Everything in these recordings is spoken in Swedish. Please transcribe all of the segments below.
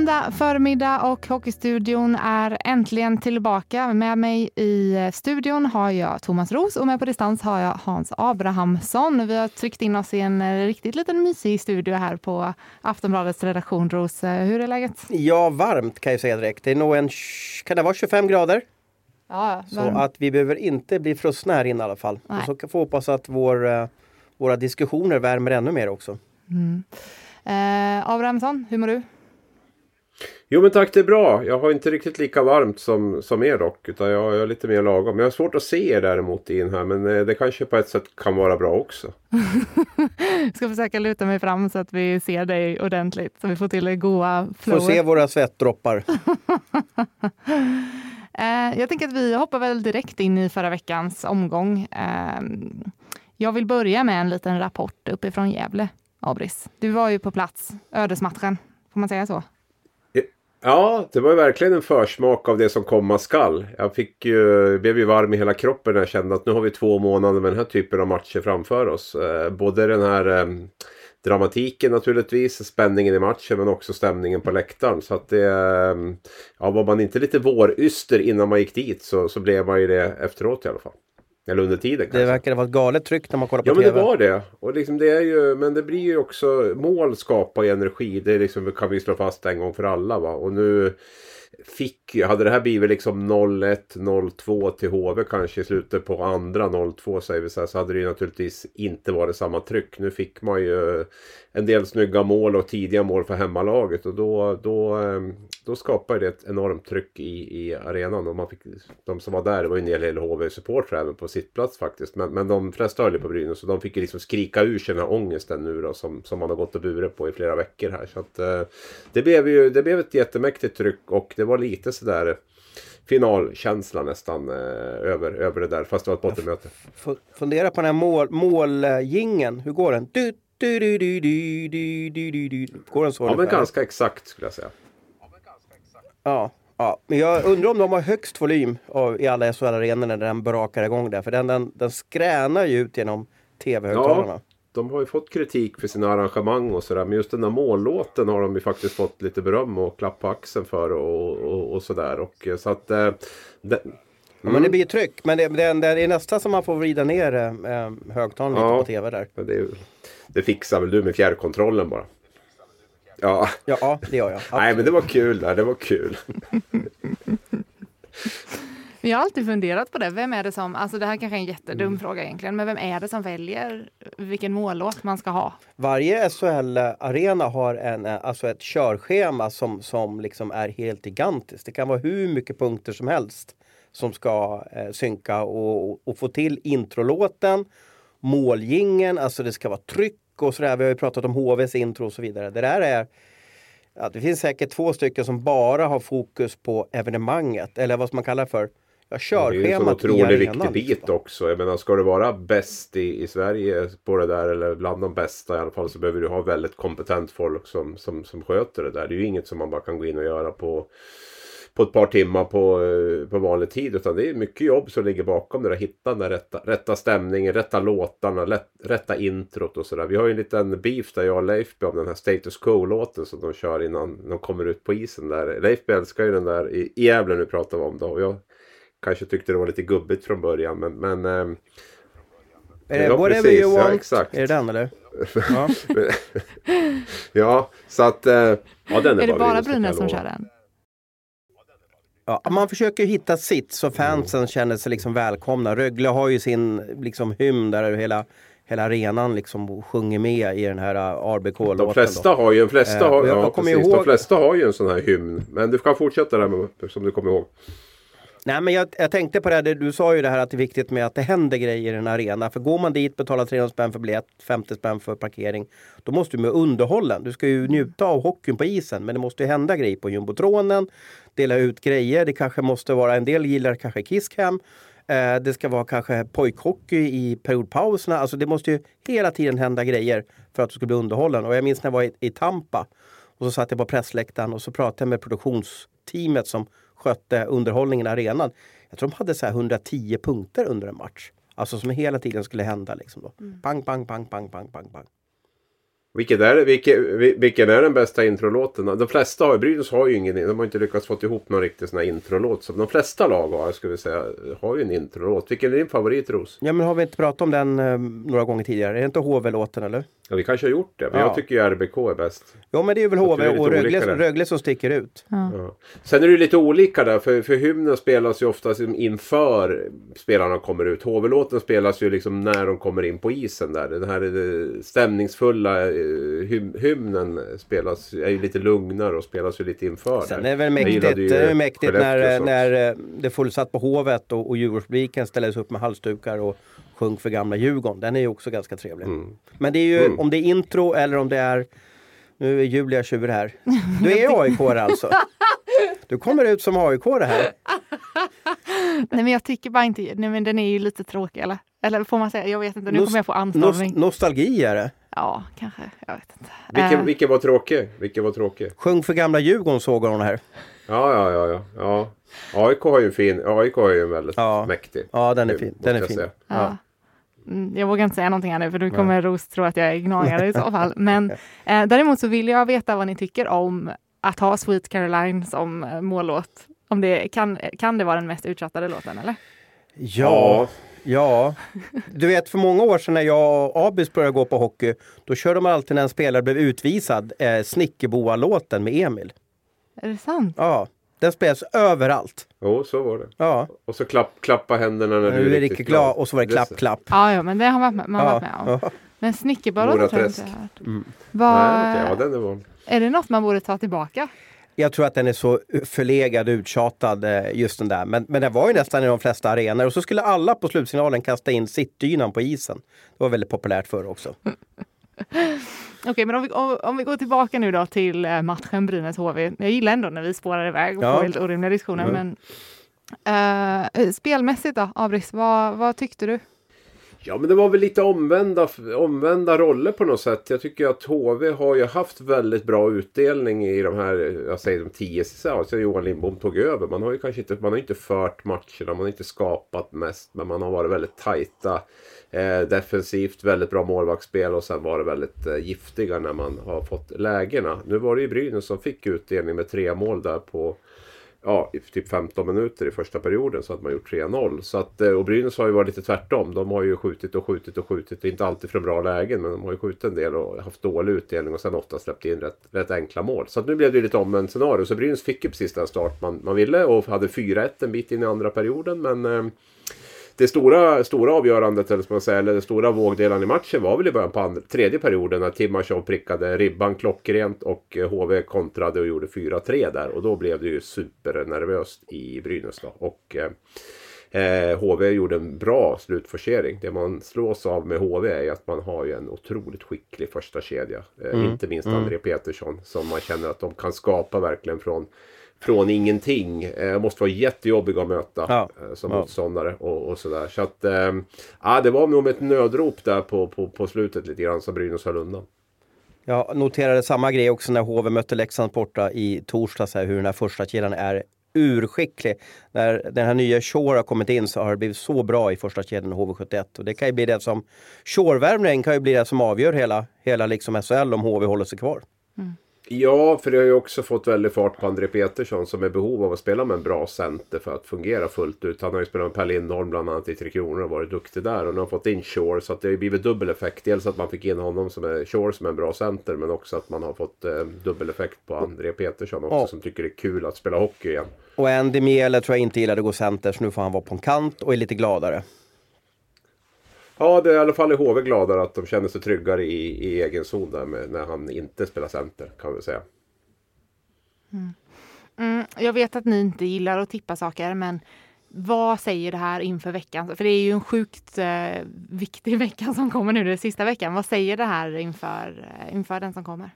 Måndag förmiddag och Hockeystudion är äntligen tillbaka. Med mig i studion har jag Thomas Ros och med på distans har jag Hans Abrahamsson. Vi har tryckt in oss i en riktigt liten mysig studio här på Aftonbladets redaktion. Ros, hur är läget? Ja, varmt kan jag säga direkt. Det är nog en, kan det vara 25 grader? Ja, Så att vi behöver inte bli frusna här inne i alla fall. Nej. Och så kan vi hoppas att vår, eh, våra diskussioner värmer ännu mer också. Eh, Abrahamsson, hur mår du? Jo men tack det är bra. Jag har inte riktigt lika varmt som, som er dock. Utan jag, jag är lite mer lagom. Jag har svårt att se er däremot in här. Men eh, det kanske på ett sätt kan vara bra också. Jag ska försöka luta mig fram så att vi ser dig ordentligt. Så vi får till det goa Får flowet. se våra svettdroppar. Eh, jag tänker att vi hoppar väl direkt in i förra veckans omgång. Eh, jag vill börja med en liten rapport uppifrån Gävle, Abris. Du var ju på plats, ödesmatchen. Får man säga så? Ja, det var ju verkligen en försmak av det som komma skall. Jag fick ju, blev ju varm i hela kroppen när jag kände att nu har vi två månader med den här typen av matcher framför oss. Eh, både den här eh, dramatiken naturligtvis, spänningen i matchen men också stämningen på läktaren. Så att det, eh, ja var man inte lite våryster innan man gick dit så, så blev man ju det efteråt i alla fall. Eller under tiden kanske. Det verkar vara ett galet tryck när man kollar på Ja men det TV. var det. Och liksom det är ju, men det blir ju också, mål skapar ju energi. Det liksom, kan vi slå fast en gång för alla va. Och nu fick ju, hade det här blivit liksom 0-1, 0-2 till HV kanske i slutet på andra 0-2 säger vi så här, så hade det ju naturligtvis inte varit samma tryck. Nu fick man ju en del snygga mål och tidiga mål för hemmalaget och då, då, ehm, då skapade det ett enormt tryck i, i arenan. Och man fick, de som var där, det var ju en hel del HV-supportrar även på sittplats faktiskt. Men, men de flesta höll på Brynäs så de fick ju liksom skrika ur sig den här ångesten nu då som, som man har gått och burit på i flera veckor här. Så att, eh, det blev ju det blev ett jättemäktigt tryck och det var lite sådär finalkänsla nästan eh, över, över det där, fast det var ett bottenmöte. Fundera på den här mål, målgingen, hur går den? Du, du, du, du, du, du, du, du. Går den så? Ja, men ganska exakt skulle jag säga. Ja, ja, men jag undrar om de har högst volym av, i alla SHL-arenor när den brakar igång där. För den, den, den skränar ju ut genom tv-högtalarna. Ja, de har ju fått kritik för sina arrangemang och sådär. Men just den där mållåten har de ju faktiskt fått lite beröm och klapp på axeln för och, och, och sådär. Och, eh, så att... Eh, det, Ja, men det blir tryck. Men det, det, det är nästan som man får vrida ner eh, högtalaren lite Ja. på tv där. det, det fixar väl du med fjärrkontrollen bara. Ja, Ja, ja det gör jag. nej men det var kul där. Det var kul. Vi har alltid funderat på det. Vem är det som, alltså det här kanske är en jättedum fråga egentligen, men vem är det som väljer vilken mållåt man ska ha? Varje SHL-arena har en, eh, alltså ett körschema som, som liksom är helt gigantiskt. Det kan vara hur mycket punkter som helst som ska eh, synka och, och, och få till introlåten, målgingen, alltså det ska vara tryck och sådär. Vi har ju pratat om HVs intro och så vidare. Det där är Ja, det finns säkert två stycken som bara har fokus på evenemanget eller vad man kalla det för? Ja, Det är ju en körschemat i arenan. viktig bit liksom. också. Jag menar, ska du vara bäst i, i Sverige på det där, eller bland de bästa i alla fall, så behöver du ha väldigt kompetent folk som, som, som sköter det där. Det är ju inget som man bara kan gå in och göra på, på ett par timmar på, eh, på vanlig tid. Utan det är mycket jobb som ligger bakom det där. Hitta den där rätta, rätta stämningen, rätta låtarna, lätt, rätta introt och sådär. Vi har ju en liten beef där jag och Leifby om den här Status Quo-låten som de kör innan de kommer ut på isen där. Leifby älskar ju den där i i Gävle nu pratar vi om då. Och jag kanske tyckte det var lite gubbigt från början men... men Är det Ja, whatever precis. you Ja, want? exakt. Är det den eller? Ja. ja, så att... eh, Ja, den är, Är det bara Brynäs, som kör den? Ja, man försöker hitta sitt så fansen känner sig liksom välkomna. Rögle har ju sin liksom, hymn där hela, hela arenan liksom sjunger med i den här RBK-låten. De flesta då. har ju, de flesta Eh, har, och jag- ja, jag kommer precis, ihåg- de flesta har ju en sån här hymn. Men du kan fortsätta där med, som du kommer ihåg. Nej, men jag, jag tänkte på det, här, du sa ju det här att det är viktigt med att det händer grejer i en arena. För går man dit, betalar 300 spänn för biljett, 50 spänn för parkering. Då måste du med underhållen. Du ska ju njuta av hockeyn på isen, men det måste ju hända grejer på jumbotronen. Dela ut grejer. Det kanske måste vara, en del gillar kanske Kisscam. Eh, det ska vara kanske pojkhockey i periodpauserna. Alltså det måste ju hela tiden hända grejer för att du ska bli underhållen. Och jag minns när jag var i, i Tampa och så satt jag på pressläktaren och så pratade jag med produktionsteamet som skötte underhållningen i arenan. Jag tror de hade så 110 punkter under en match. Alltså som hela tiden skulle hända. Liksom då. Mm. Pang, pang, pang, pang, pang, pang, pang. Vilket är, vilken, vilken är den bästa introlåten? De flesta har, Brynäs har ju ingen, de har inte lyckats få ihop någon riktig sån här introlåt. Som de flesta lag har, skulle vi säga, har ju en introlåt. Vilken är din favorit Ros? Ja men har vi inte pratat om den eh, några gånger tidigare? Är det inte HV-låten eller? Ja, vi kanske har gjort det, men Ja. jag tycker ju RBK är bäst. Jo men det är väl HV är och Rögle. Rögle som sticker ut. Ja. Sen är det ju lite olika där, för, för hymnen spelas ju oftast inför spelarna kommer ut. HV-låten spelas ju liksom när de kommer in på isen där. Den här eh, stämningsfulla hym, hymnen spelas, är ju lite lugnare och spelas ju lite inför. Sen är det väl mäktigt, det är mäktigt när, också. när eh, det är fullsatt på Hovet och, och Djurgårdspubliken ställer sig upp med halsdukar och sjung för gamla Djurgården. Den är ju också ganska trevlig. Mm. Men det är ju om det är intro eller om det är nu är Julia tjur här. Du är aik alltså? Du kommer ut som aik här. Nej men jag tycker bara inte, nej men den är ju lite tråkig eller? Eller får man säga, jag vet inte, nu Nos- kommer jag få anstormning. nostalgi är det. Ja, kanske, jag vet inte. Vilken, Eh, vilken var tråkig? Vilken var tråkig? Sjung för gamla Djurgården såg hon här. Ja, ja, ja, ja. ja. AIK har ju en fin, AIK har ju en väldigt Ja. mäktig. Ja, den är fin. Den är jag fin. säga. Ja. Mm, Jag vågar inte säga någonting här nu för då kommer Ros tro att jag är gnagare i så fall. Men eh, däremot så vill jag veta vad ni tycker om att ha Sweet Caroline som eh, mållåt. Om det, kan, kan det vara den mest utchattade låten eller? Ja, ja. Du vet för många år sedan när jag och Abis började gå på hockey. Då körde man alltid när en spelare blev utvisad eh, Snickerboa-låten med Emil. Är det sant? Ja, den spelas överallt. Jo, så var det. Ja, Och så klapp, klappa händerna när nu är vi riktigt glad och så var det klapp, klapp. Ja, ja men det har man, varit med- man Ja, varit med om. ja. Men Snickerballåten tror jag inte har hört. Mm. Vad, Nej, okej, ja, den är. Är det något man borde ta tillbaka? Jag tror att den är så förlegad och uttjatad eh, just den där. Men, men den var ju nästan i de flesta arenor. Och så skulle alla på slutsignalen kasta in sittdynan på isen. Det var väldigt populärt förr också. Okej, men om vi, om, om vi går tillbaka nu då till eh, matchen Brynäs-HV. Jag gillar ändå när vi spårar iväg och Ja. får helt orimliga diskussioner. Men, eh, spelmässigt då, Abris, vad, vad tyckte du? Ja, men det var väl lite omvända, omvända roller på något sätt. Jag tycker att HV har ju haft väldigt bra utdelning i de här, jag säger de tio säsongerna sen Johan Lindbom tog över. Man har ju kanske inte, man har inte fört matcherna, man har inte skapat mest, men man har varit väldigt tajta. Eh, defensivt, väldigt bra målvaktsspel och sen var det väldigt eh, giftiga när man har fått lägena. Nu var det ju Brynäs som fick utdelning med tre mål där på ja, i typ 15 minuter i första perioden så hade man gjort 3-0. Så att, eh, och Brynäs har ju varit lite tvärtom. De har ju skjutit och skjutit och skjutit. Inte alltid från bra lägen men de har ju skjutit en del och haft dålig utdelning och sen ofta släppt in rätt, rätt enkla mål. Så att nu blev det ju lite omvänt scenario. Så Brynäs fick ju precis den start man, man ville och hade 4-1 en bit in i andra perioden. Men eh, det stora, stora avgörandet, eller, man säga, eller den stora vågdelen i matchen var väl i början på andra, tredje perioden när Timashov prickade ribban klockrent och eh, HV kontrade och gjorde 4-3 där. Och då blev det ju supernervöst i Brynäs. Då. Och eh, eh, HV gjorde en bra slutforcering. Det man slås av med HV är att man har ju en otroligt skicklig första kedja. Eh, Inte minst André Petersson som man känner att de kan skapa verkligen från från ingenting. Eh, måste vara jättejobbiga att möta Ja. eh, som Ja. motståndare och, och sådär. Så att, eh, ja, det var nog ett nödrop där på, på, på slutet lite grann som Brynäs höll undan. Jag noterade samma grej också när HV mötte Leksand borta i torsdags, här, hur den här första kedjan är urskicklig. När den här nya Shore har kommit in så har det blivit så bra i första kedjan i HV71. Och det kan ju bli det som, Shore-värvningen kan ju bli det som avgör hela, hela liksom SHL om HV håller sig kvar. Ja, för det har ju också fått väldigt fart på André Petersson som är i behov av att spela med en bra center för att fungera fullt ut. Han har ju spelat med Per Lindholm bland annat i Tre Kronor och varit duktig där. Och nu har fått in Shore så att det har ju blivit dubbel effekt. Dels att man fick in honom som är Shore som är en bra center men också att man har fått eh, dubbel effekt på André Petersson också Ja. som tycker det är kul att spela hockey igen. Och Andy Miele tror jag inte gillade att gå center så nu får han vara på en kant och är lite gladare. Ja, det är i alla fall i HV gladare att de känner sig tryggare i, i egen zon där med, när han inte spelar center kan vi säga. Mm, jag vet att ni inte gillar att tippa saker, men vad säger det här inför veckan? För det är ju en sjukt eh, viktig vecka som kommer nu, den sista veckan. Vad säger det här inför, eh, inför den som kommer?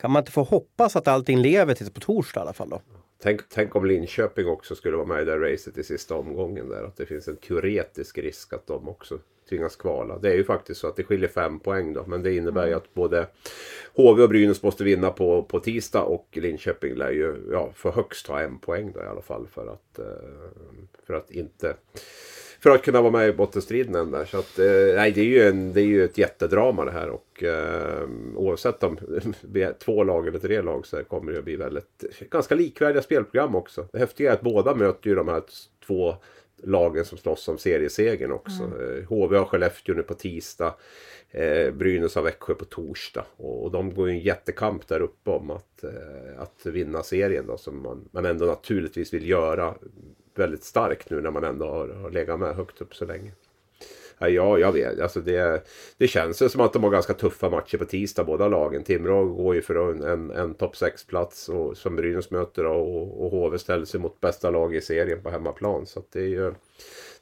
Kan man inte få hoppas att allting lever tills på torsdag i alla fall då? Tänk, tänk om Linköping också skulle vara med i det racet i sista omgången där. Att det finns en teoretisk risk att de också tvingas kvala. Det är ju faktiskt så att det skiljer fem poäng då. Men det innebär ju att både HV och Brynäs måste vinna på, på tisdag och Linköping lär ju ja, för högst ha en poäng då i alla fall för att, eh, för att inte för att kunna vara med i bottenstriden än där. Så att, eh, nej, det är, ju en, det är ju ett jättedrama det här och eh, oavsett om vi är två lag eller tre lag så kommer det att bli väldigt ganska likvärdiga spelprogram också. Det häftiga är att båda möter ju de här två lagen som slåss om seriesegern också. Mm. HV har Skellefteå nu på tisdag. Eh, Brynäs har Växjö på torsdag. Och, och, de går ju en jättekamp där uppe om att, eh, att vinna serien då, som man, man ändå naturligtvis vill göra väldigt starkt nu när man ändå har, har legat med högt upp så länge. Ja, jag vet. Alltså det, det känns som att de har ganska tuffa matcher på tisdag båda lagen. Timrå går ju för en, en, en topp 6-plats som Brynäs möter och, och HV ställer sig mot bästa lag i serien på hemmaplan. Så det är ju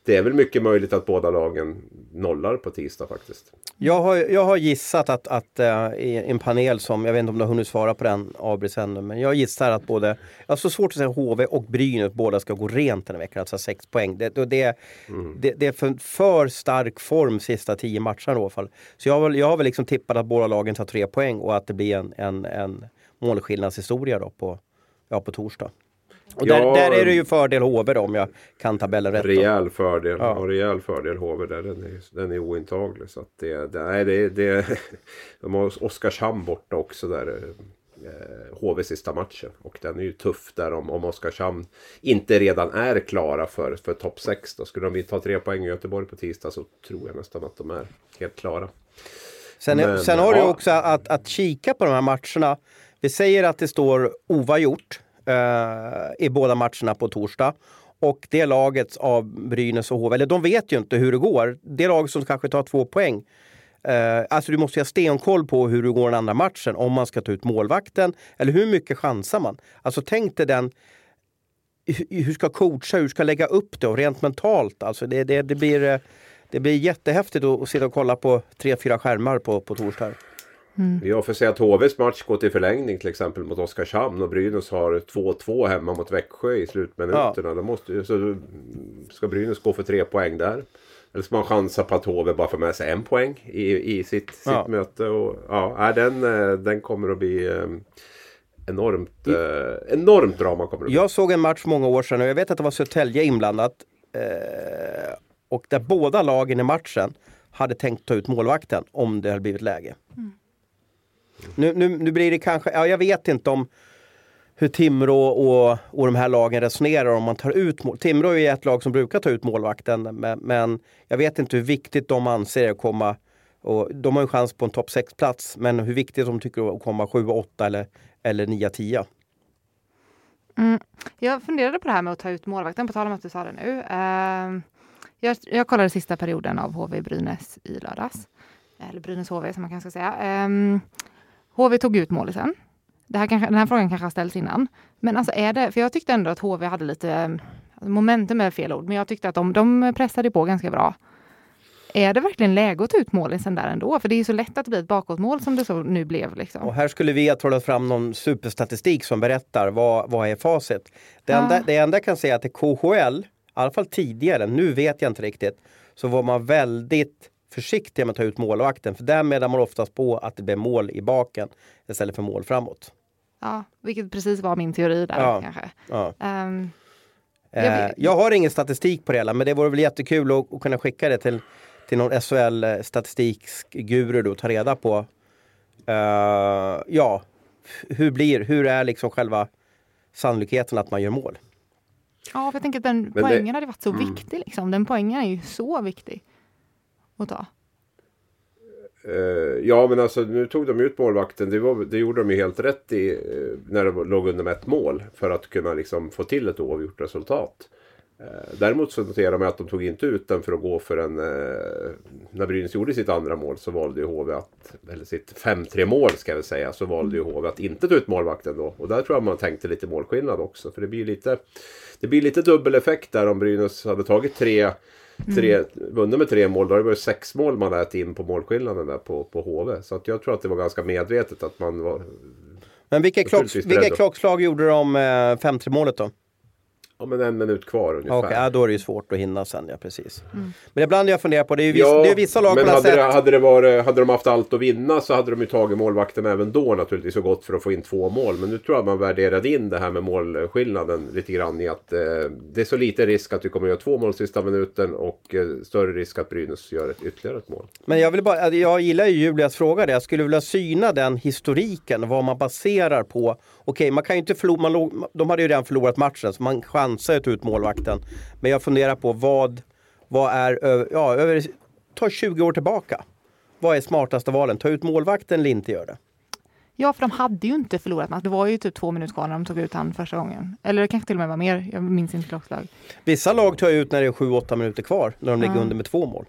det är väl mycket möjligt att båda lagen nollar på tisdag faktiskt. Jag har, jag har gissat att, att i en panel som, jag vet inte om du har hunnit svara på den Abris ännu, men jag gissar att både, jag har så svårt att säga HV och Brynäs båda ska gå rent den här veckan, alltså sex poäng. Det, det, mm. det, det är för, för stark form sista tio matcherna i alla fall. Så jag har, jag har väl liksom tippat att båda lagen tar tre poäng och att det blir en, en, en målskillnadshistoria då på, ja, på torsdag. Och där, ja, där är det ju fördel HV då, om jag kan tabellen rätt. Rejäl fördel. Ja. Ja, rejäl fördel HV där. Den är, den är ointaglig. Så det, det, nej, det, det, de har Oskarshamn borta också där. Eh, HV sista matchen. Och den är ju tuff där om, om Oskarshamn inte redan är klara för, för topp 6. Då skulle de ta tre poäng i Göteborg på tisdag så tror jag nästan att de är helt klara. Sen, Men, sen har ja. du också att, att kika på de här matcherna. Vi säger att det står oavgjort Eh, i båda matcherna på torsdag. Och det laget av Brynäs och HV, eller de vet ju inte hur det går. Det lag som kanske tar två poäng. Eh, alltså du måste ha stenkoll på hur det går den andra matchen. Om man ska ta ut målvakten eller hur mycket chansar man? Alltså tänk dig den hur ska coacha, hur ska lägga upp det och rent mentalt. Alltså det, det, det, blir, eh, det blir jättehäftigt att sitta och kolla på tre, fyra skärmar på, på torsdag. Mm. Ja, för säga att HVs match går till förlängning till exempel mot Oskarshamn och Brynäs har 2-2 hemma mot Växjö i slutminuterna. Ja. Då måste, så ska Brynäs gå för tre poäng där. Eller ska man chansa på att HV bara får med sig en poäng i, i sitt, ja. sitt möte. Och, ja, den, eh, den kommer att bli eh, enormt, eh, enormt drama. Kommer det jag såg en match många år sedan och jag vet att det var Södertälje inblandat. Eh, och där båda lagen i matchen hade tänkt ta ut målvakten om det hade blivit läge. Mm. Nu, nu, nu blir det kanske, ja, jag vet inte om hur Timrå och, och de här lagen resonerar om man tar ut mål. Timrå är ett lag som brukar ta ut målvakten men, men jag vet inte hur viktigt de anser att komma och de har en chans på en topp 6-plats men hur viktigt de tycker att komma 7, 8 eller, eller 9, 10. Mm. Jag funderade på det här med att ta ut målvakten, på tal om att du sa det nu. Uh, jag, jag kollade sista perioden av HV Brynäs i lördags. Eller Brynäs HV som man kanske ska säga. Um, HV tog ut målisen. Det här kanske, den här frågan kanske har ställts innan. Men alltså är det, för jag tyckte ändå att HV hade lite, alltså momentum är fel ord, men jag tyckte att de, de pressade på ganska bra. Är det verkligen läge att ta ut målisen där ändå? För det är ju så lätt att det blir ett bakåtmål som det så nu blev. Liksom. Och här skulle vi ha trollat fram någon superstatistik som berättar vad, vad är facit. Det enda, det enda jag kan säga är att i KHL, i alla fall tidigare, nu vet jag inte riktigt, så var man väldigt försiktiga med att ta ut målvakten. För där menar man oftast på att det blir mål i baken istället för mål framåt. Ja, vilket precis var min teori där ja, kanske. Ja. Um, jag, jag, har ingen statistik på det hela, men det vore väl jättekul att, att kunna skicka det till, till någon SHL eh, statistikguru och ta reda på uh, ja, hur blir, hur är liksom själva sannolikheten att man gör mål? Ja, för jag tänker att den men poängen det, hade varit så mm. viktig. Liksom. Den poängen är ju så viktig att ta. Uh, ja men alltså nu tog de ut målvakten. Det, var, det gjorde de ju helt rätt i uh, när de låg under med ett mål. För att kunna liksom få till ett oavgjort resultat. Eh, däremot så noterar man att de tog inte ut den för att gå för en... Eh, när Brynäs gjorde sitt andra mål så valde ju HV att... Eller sitt 5-3 mål ska jag väl säga. Så valde ju HV att inte ta ut målvakten då. Och där tror jag man tänkte lite målskillnad också. För det blir lite... Det blir lite dubbeleffekt där om Brynäs hade tagit tre... tre Mm. Vunnit med tre mål. Då hade det varit sex mål man ätit in på målskillnaden där på, på HV. Så att jag tror att det var ganska medvetet att man var... Men vilka, klock, vilka klockslag gjorde de eh, 5-3 målet då? Ja men en minut kvar ungefär. Okej, ja, då är det ju svårt att hinna sen, ja precis. Mm. Men ibland jag funderar på, det är ju vissa, det är vissa lag men har hade, sett. det, hade, det varit, hade de haft allt att vinna så hade de ju tagit målvakten även då naturligtvis och gått för att få in två mål. Men nu tror jag man värderade in det här med målskillnaden lite grann i att eh, det är så liten risk att vi kommer att göra två mål sista minuten och eh, större risk att Brynäs gör ett, ytterligare ett mål. Men jag, vill bara, alltså, jag gillar ju Julias fråga där. Jag skulle vilja syna den historiken, vad man baserar på. Okej, man kan ju inte förlora, man de hade ju redan förlorat matchen så man chansar ju att ut målvakten. Men jag funderar på vad, vad är, ja, över, ta 20 år tillbaka. Vad är smartaste valen? Ta ut målvakten eller inte göra det? Ja, för de hade ju inte förlorat match. Det var ju typ två minuter kvar när de tog ut han första gången. Eller det kanske till och med var mer. Jag minns inte klockslag. Vissa lag tar ju ut när det är 7-8 minuter kvar, när de ligger under med två mål.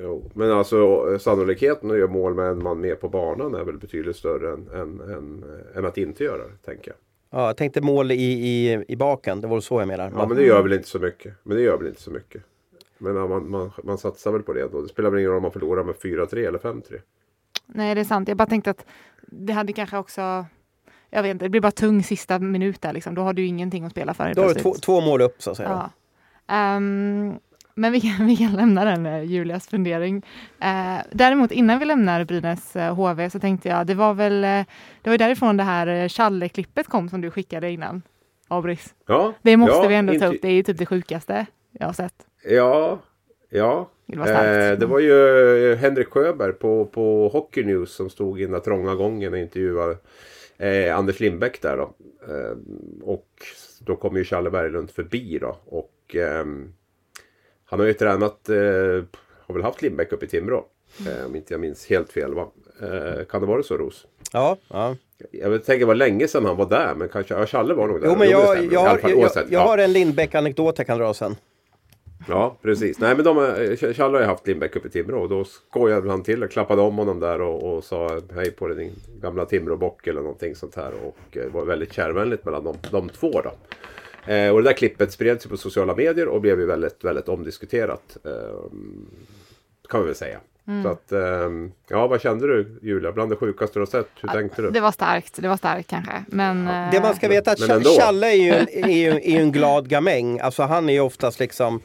Jo, men alltså sannolikheten att göra mål med en man mer på banan är väl betydligt större än, än, än, än att inte göra det, tänker jag. Ja, jag tänkte mål i, i, i baken, det var så jag menar. Ja men det gör väl inte så mycket. Men det gör väl inte så mycket. Men ja, man, man, man satsar väl på det då. Det spelar väl ingen roll om man förlorar med 4-3 eller 5-3. Nej, det är sant. Jag bara tänkte att det hade kanske också... Jag vet inte, det blir bara tung sista minut där liksom. Då har du ingenting att spela för. Då har du två, två mål upp så att säga. Ja. Ehm, men vi kan, vi kan lämna den, eh, Julias fundering. Eh, däremot innan vi lämnar Brynäs eh, HV så tänkte jag, det var väl, eh, det var ju därifrån det här eh, Challe-klippet kom som du skickade innan. Abris. Ja, Det måste ja, vi ändå ta upp, det är ju typ det sjukaste jag har sett. Ja, ja. Det var. Eh, det var ju eh, Henrik Sjöberg på, på Hockey News som stod i den där trånga gången och intervjuade eh, Anders Lindbäck där då. Eh, och då kom ju Challe Berglund förbi då. Och ehm, han har ju tränat, eh, har väl haft Lindbäck uppe i Timrå. Eh, om inte jag minns helt fel va. Eh, kan det vara så Ros? Ja, ja. Jag tänker det var länge sedan han var där men kanske, ja Challe var nog där. Jo, men jag, stämmer. jag, jag, oavsett. jag Ja. har en Lindbäck-anekdot jag kan dra sen. Ja, precis. Nej, men de, eh, Challe har ju haft Lindbäck uppe i Timrå och då skojade han till och klappade om honom där och, och sa hej på din gamla Timråbock eller någonting sånt här. Och eh, det var väldigt kärvänligt mellan de, de två då. Eh, och det där klippet spreds ju på sociala medier och blev ju väldigt, väldigt omdiskuterat. Eh, kan vi väl säga. Så att, eh, ja vad kände du Julia? Bland det sjukaste du har sett. Hur tänkte du? Det var starkt, det var starkt kanske. Men, eh, Det man ska veta är att. Challe är ju, en, är, ju, är ju en glad gamäng. Alltså han är ju oftast liksom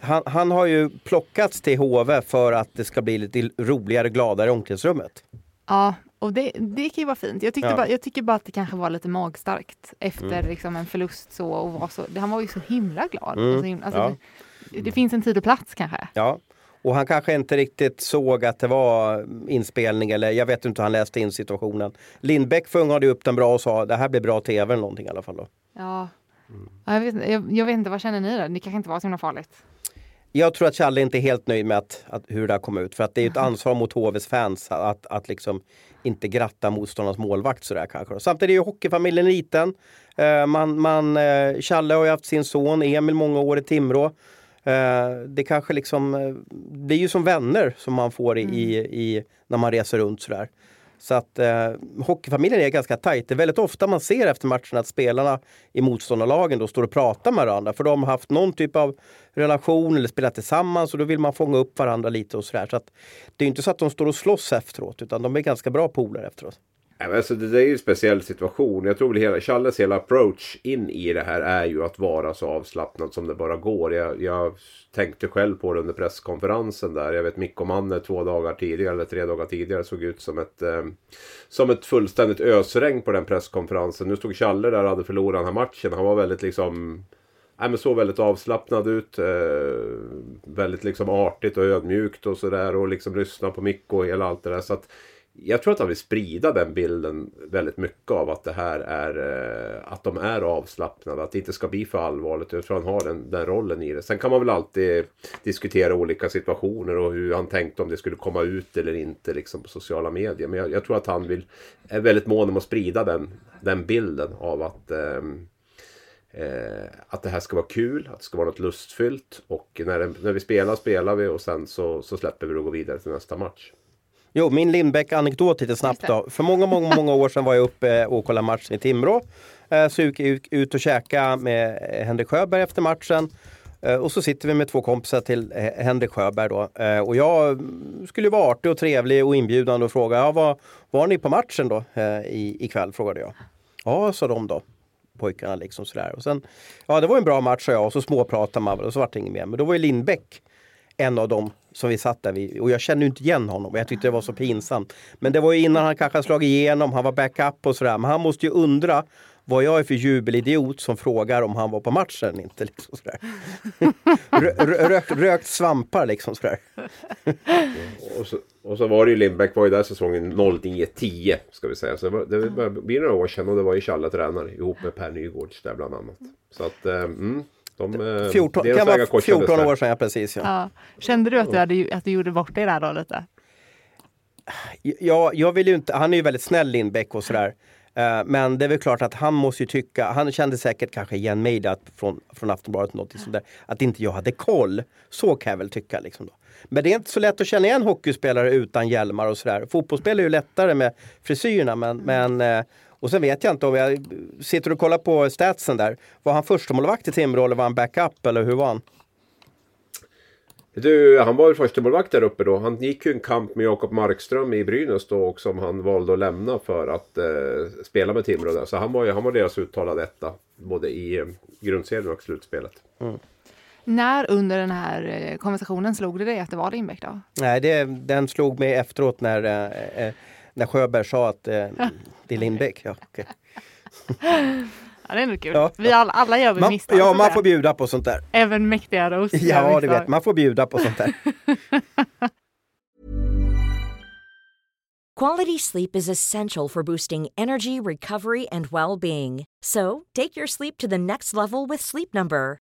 han, han har ju plockats till HV för att det ska bli lite roligare, gladare i omklädningsrummet. Ja, och det, det kan ju vara fint. Jag, Ja. bara, jag tycker bara att det kanske var lite magstarkt efter liksom en förlust så och var så. Han var ju så himla glad. Mm, så himla, alltså, ja. det, det finns en tid och plats kanske. Ja. Och han kanske inte riktigt såg att det var inspelning eller jag vet inte hur han läste in situationen. Lindbäck fångade upp den bra och sa det här blir bra tv eller någonting i alla fall. Då. Ja. Ja, Jag, vet, jag, jag vet inte, vad känner ni då? Det kanske inte var så himla farligt. Jag tror att Challe inte är helt nöjd med att, att, hur det har kommit ut. För att det är ett ansvar mot HVs fans att, att liksom inte gratta motståndarnas målvakt sådär kanske. Samtidigt är ju hockeyfamiljen liten. Eh, man, man, eh, Challe har ju haft sin son Emil många år i Timrå. Eh, det kanske liksom, det är ju som vänner som man får i, i, i när man reser runt sådär. Så att eh, hockeyfamiljen är ganska tajt. Det är väldigt ofta man ser efter matcherna att spelarna i motståndarlagen då står och pratar med varandra. För de har haft någon typ av relation eller spelat tillsammans och då vill man fånga upp varandra lite och sådär. Så att det är inte så att de står och slåss efteråt utan de är ganska bra polare efteråt. Ja, men Alltså, det är ju en speciell situation. Jag tror väl hela Challes hela approach in i det här är ju att vara så avslappnad som det bara går. Jag, jag tänkte själv på det under presskonferensen där. Jag vet Mikko Manne två dagar tidigare eller tre dagar tidigare såg ut som ett, eh, som ett fullständigt ösregn på den presskonferensen. Nu stod Challe där och hade förlorat den här matchen. Han var väldigt liksom Nej, men så väldigt avslappnad ut. Eh, väldigt liksom artigt och ödmjukt och sådär. Och liksom lyssna på Mikko och hela allt det där. Så att jag tror att han vill sprida den bilden väldigt mycket av att det här är eh, att de är avslappnade, att det inte ska bli för allvarligt. Jag tror han har den, den rollen i det. Sen kan man väl alltid diskutera olika situationer och hur han tänkte om det skulle komma ut eller inte liksom på sociala medier. Men jag, jag tror att han vill, är väldigt mån om att sprida den, den bilden av att eh, eh, att det här ska vara kul, att det ska vara något lustfyllt. Och när, det, när vi spelar spelar vi och sen så, så släpper vi och går vidare till nästa match. Jo, min Lindbäck-anekdot lite snabbt då. För många, många, många år sedan var jag uppe och kollade matchen i Timrå. Eh, så gick jag ut och käka med Henrik Sjöberg efter matchen. Eh, och så sitter vi med två kompisar till eh, Henrik Sjöberg då. Och jag skulle vara artig och trevlig och inbjudande och fråga, ja, var, var ni på matchen då i, ikväll? Frågade jag. Ja, sa de då pojkarna liksom sådär. Och sen, ja det var en bra match sa jag och så småpratade man och så var det inget mer. Men då var ju Lindbäck en av dem som vi satt där vid. Och jag kände inte igen honom och jag tyckte det var så pinsamt. Men det var ju innan han kanske slagit igenom, han var backup och sådär. Men han måste ju undra vad jag är för jubelidiot som frågar om han var på matchen inte. Liksom sådär. Rökt, rökt svampar liksom sådär. och, så, och så var det ju Lindbäck var ju där säsongen 09-10 ska vi säga. Så det, var, det blir några år sedan och det var ju Challe tränare ihop med Per Nygårds där bland annat. Så att eh, mm, de, 14, kan vara 14 år sedan, ja, precis. Ja. ja. Kände du att du, hade, att du gjorde bort dig där då lite? Ja, jag vill ju inte, han är ju väldigt snäll Lindbäck och sådär. Eh, men det är väl klart att han måste ju tycka, han kände säkert kanske igen mig där, från, från Aftonbladet, något sånt där, att inte jag hade koll. Så kan jag väl tycka. Liksom då. Men det är inte så lätt att känna igen hockeyspelare utan hjälmar och sådär. Fotbollsspelare är ju lättare med frisyrerna men, men eh, och sen vet jag inte om jag sitter och kollar på statsen där. Var han förstemålvakt i Timrå eller var han backup eller hur var han? Du, han var ju första målvakt där uppe då. Han gick ju en kamp med Jakob Markström i Brynäs då och som han valde att lämna för att eh, spela med Timrå där. Så han var, ju, han var deras uttalade etta. Både i eh, grundserien och slutspelet. Mm. När under den här eh, konversationen slog det dig att det var Lindbäck då? Nej, det, den slog mig efteråt när, eh, eh när Sjöberg sa att eh, det är Lindbäck. Ja, okay. Ja, det är nog kul. Ja. Vi alla, alla gör vi misstag. Ja, man får bjuda på sånt där. Även mäktiga roast. Ja, det vet man. får bjuda på sånt där. Quality sleep is essential for boosting energy, recovery and well-being. So, take your sleep to the next level with Sleep Number.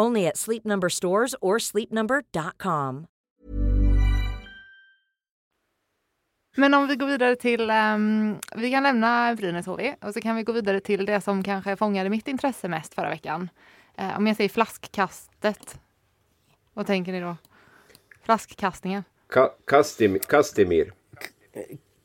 Only at Sleep Number stores or sleepnumber.com. Men om vi går vidare till, um, vi kan lämna Brynäs HV och så kan vi gå vidare till det som kanske fångade mitt intresse mest förra veckan. Uh, om jag säger flaskkastet, vad tänker ni då? Flaskkastningen? Ka Kastim Kastimir.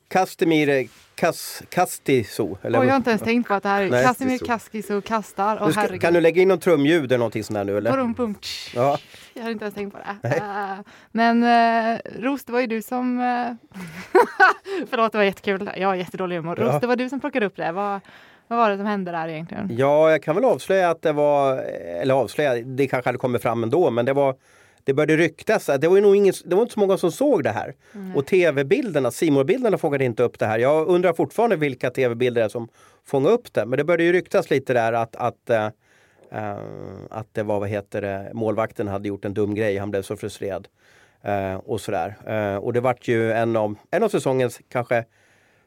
Kastimir Kas, Kastiso. Eller? Oh, jag har inte ens tänkt på att det här är Kastimir Kaskiso kastar. Oh, ska, kan du lägga in något trumljud eller någonting sånt där nu eller? Bum, ja. Jag har inte ens tänkt på det. Uh, men uh, Ros, det var ju du som... Uh, förlåt, det var jättekul. Jag har jättedålig humor. Ja. Ros, det var du som plockade upp det. Vad, vad var det som hände där egentligen? Ja, jag kan väl avslöja att det var... Eller avslöja, det kanske hade kommit fram ändå, men det var det började ryktas. Det var, nog ingen, det var inte så många som såg det här. Mm. Och tv-bilderna, Simor-bilderna fångade inte upp det här. Jag undrar fortfarande vilka tv-bilder det är som fångade upp det. Men det började ju ryktas lite där att, att, äh, att det var, vad heter det, målvakten hade gjort en dum grej. Han blev så frustrerad. Äh, och sådär. Äh, och det vart ju en av, en av säsongens kanske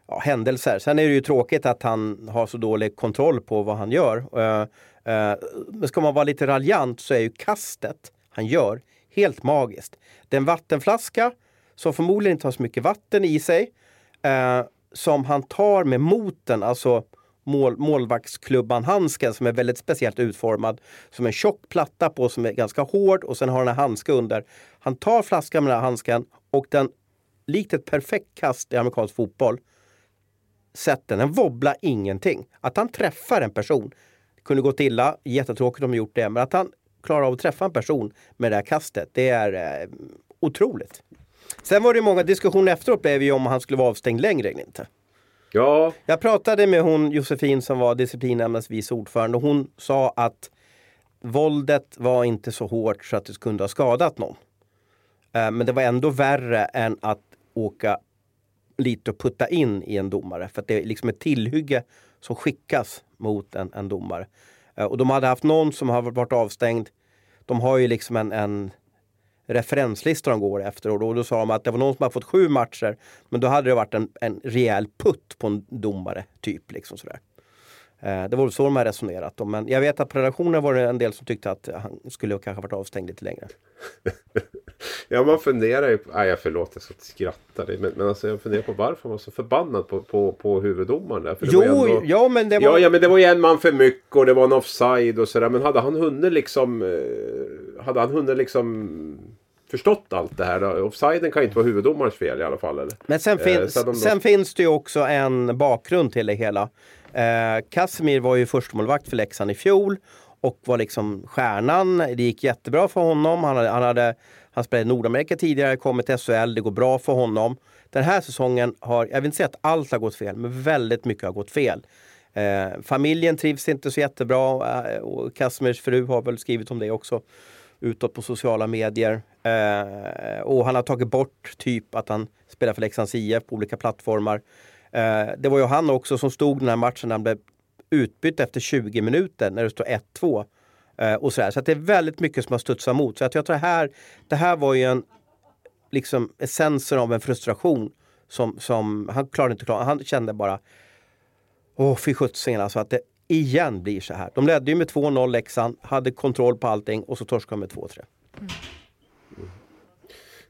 ja, händelser. Sen är det ju tråkigt att han har så dålig kontroll på vad han gör. Men ska man vara lite raljant så är ju kastet han gör Helt magiskt. Det är en vattenflaska som förmodligen inte har så mycket vatten i sig. Eh, som han tar med moten, alltså mål, målvaktsklubban-handsken som är väldigt speciellt utformad. Som en tjock platta på som är ganska hård och sen har han en handske under. Han tar flaskan med den här handsken och den, likt ett perfekt kast i amerikansk fotboll, sätter den. wobblar ingenting. Att han träffar en person, det kunde gått illa, jättetråkigt om de gjort det, men att han klarar av att träffa en person med det här kastet. Det är eh, otroligt. Sen var det många diskussioner efteråt blev ju om han skulle vara avstängd längre eller inte. Ja. Jag pratade med hon Josefin som var disciplinnämndens vice ordförande och hon sa att våldet var inte så hårt så att det kunde ha skadat någon. Eh, men det var ändå värre än att åka lite och putta in i en domare. För det är liksom ett tillhygge som skickas mot en, en domare. Eh, och de hade haft någon som har varit avstängd de har ju liksom en, en referenslista de går efter och då, då sa de att det var någon som har fått sju matcher men då hade det varit en, en rejäl putt på en domare. typ liksom sådär. Eh, det var så de har resonerat. Men jag vet att på redaktionen var det en del som tyckte att han skulle kanske varit avstängd lite längre. ja, man funderar ju... Nej, jag förlåt, jag ska inte skratta. Men, men alltså, jag funderar på varför han var så förbannad på, på, på huvuddomaren. Där. jo, ändå... ja, men det var... Ja, ja, men det var ju en man för mycket och det var en offside och sådär. Men hade han hunnit liksom... Eh, hade han hunnit liksom förstått allt det här. Då. Offsiden kan inte vara huvuddomarens fel i alla fall. Eller? Men sen, fin eh, sen, då... sen finns det ju också en bakgrund till det hela. Eh, var ju förstemålvakt för Leksand i fjol och var liksom stjärnan. Det gick jättebra för honom. Han, hade, han, hade, han spelade i Nordamerika tidigare, kommit till SHL. Det går bra för honom. Den här säsongen har, jag vill inte säga att allt har gått fel, men väldigt mycket har gått fel. Eh, familjen trivs inte så jättebra eh, och Kasimirs fru har väl skrivit om det också utåt på sociala medier. Eh, och han har tagit bort typ att han spelar för Leksands IF på olika plattformar. Eh, det var ju han också som stod den här matchen när han blev utbytt efter 20 minuter när det står 1-2. Eh, och så så det är väldigt mycket som har studsat emot. Så att jag tror det här, det här var ju en liksom essensen av en frustration som, som han klarade inte klara. Han kände bara Åh, fy sjuttsingen alltså att det igen blir så här. De ledde ju med 2-0 Leksand, hade kontroll på allting och så torskade de med 2-3. Mm.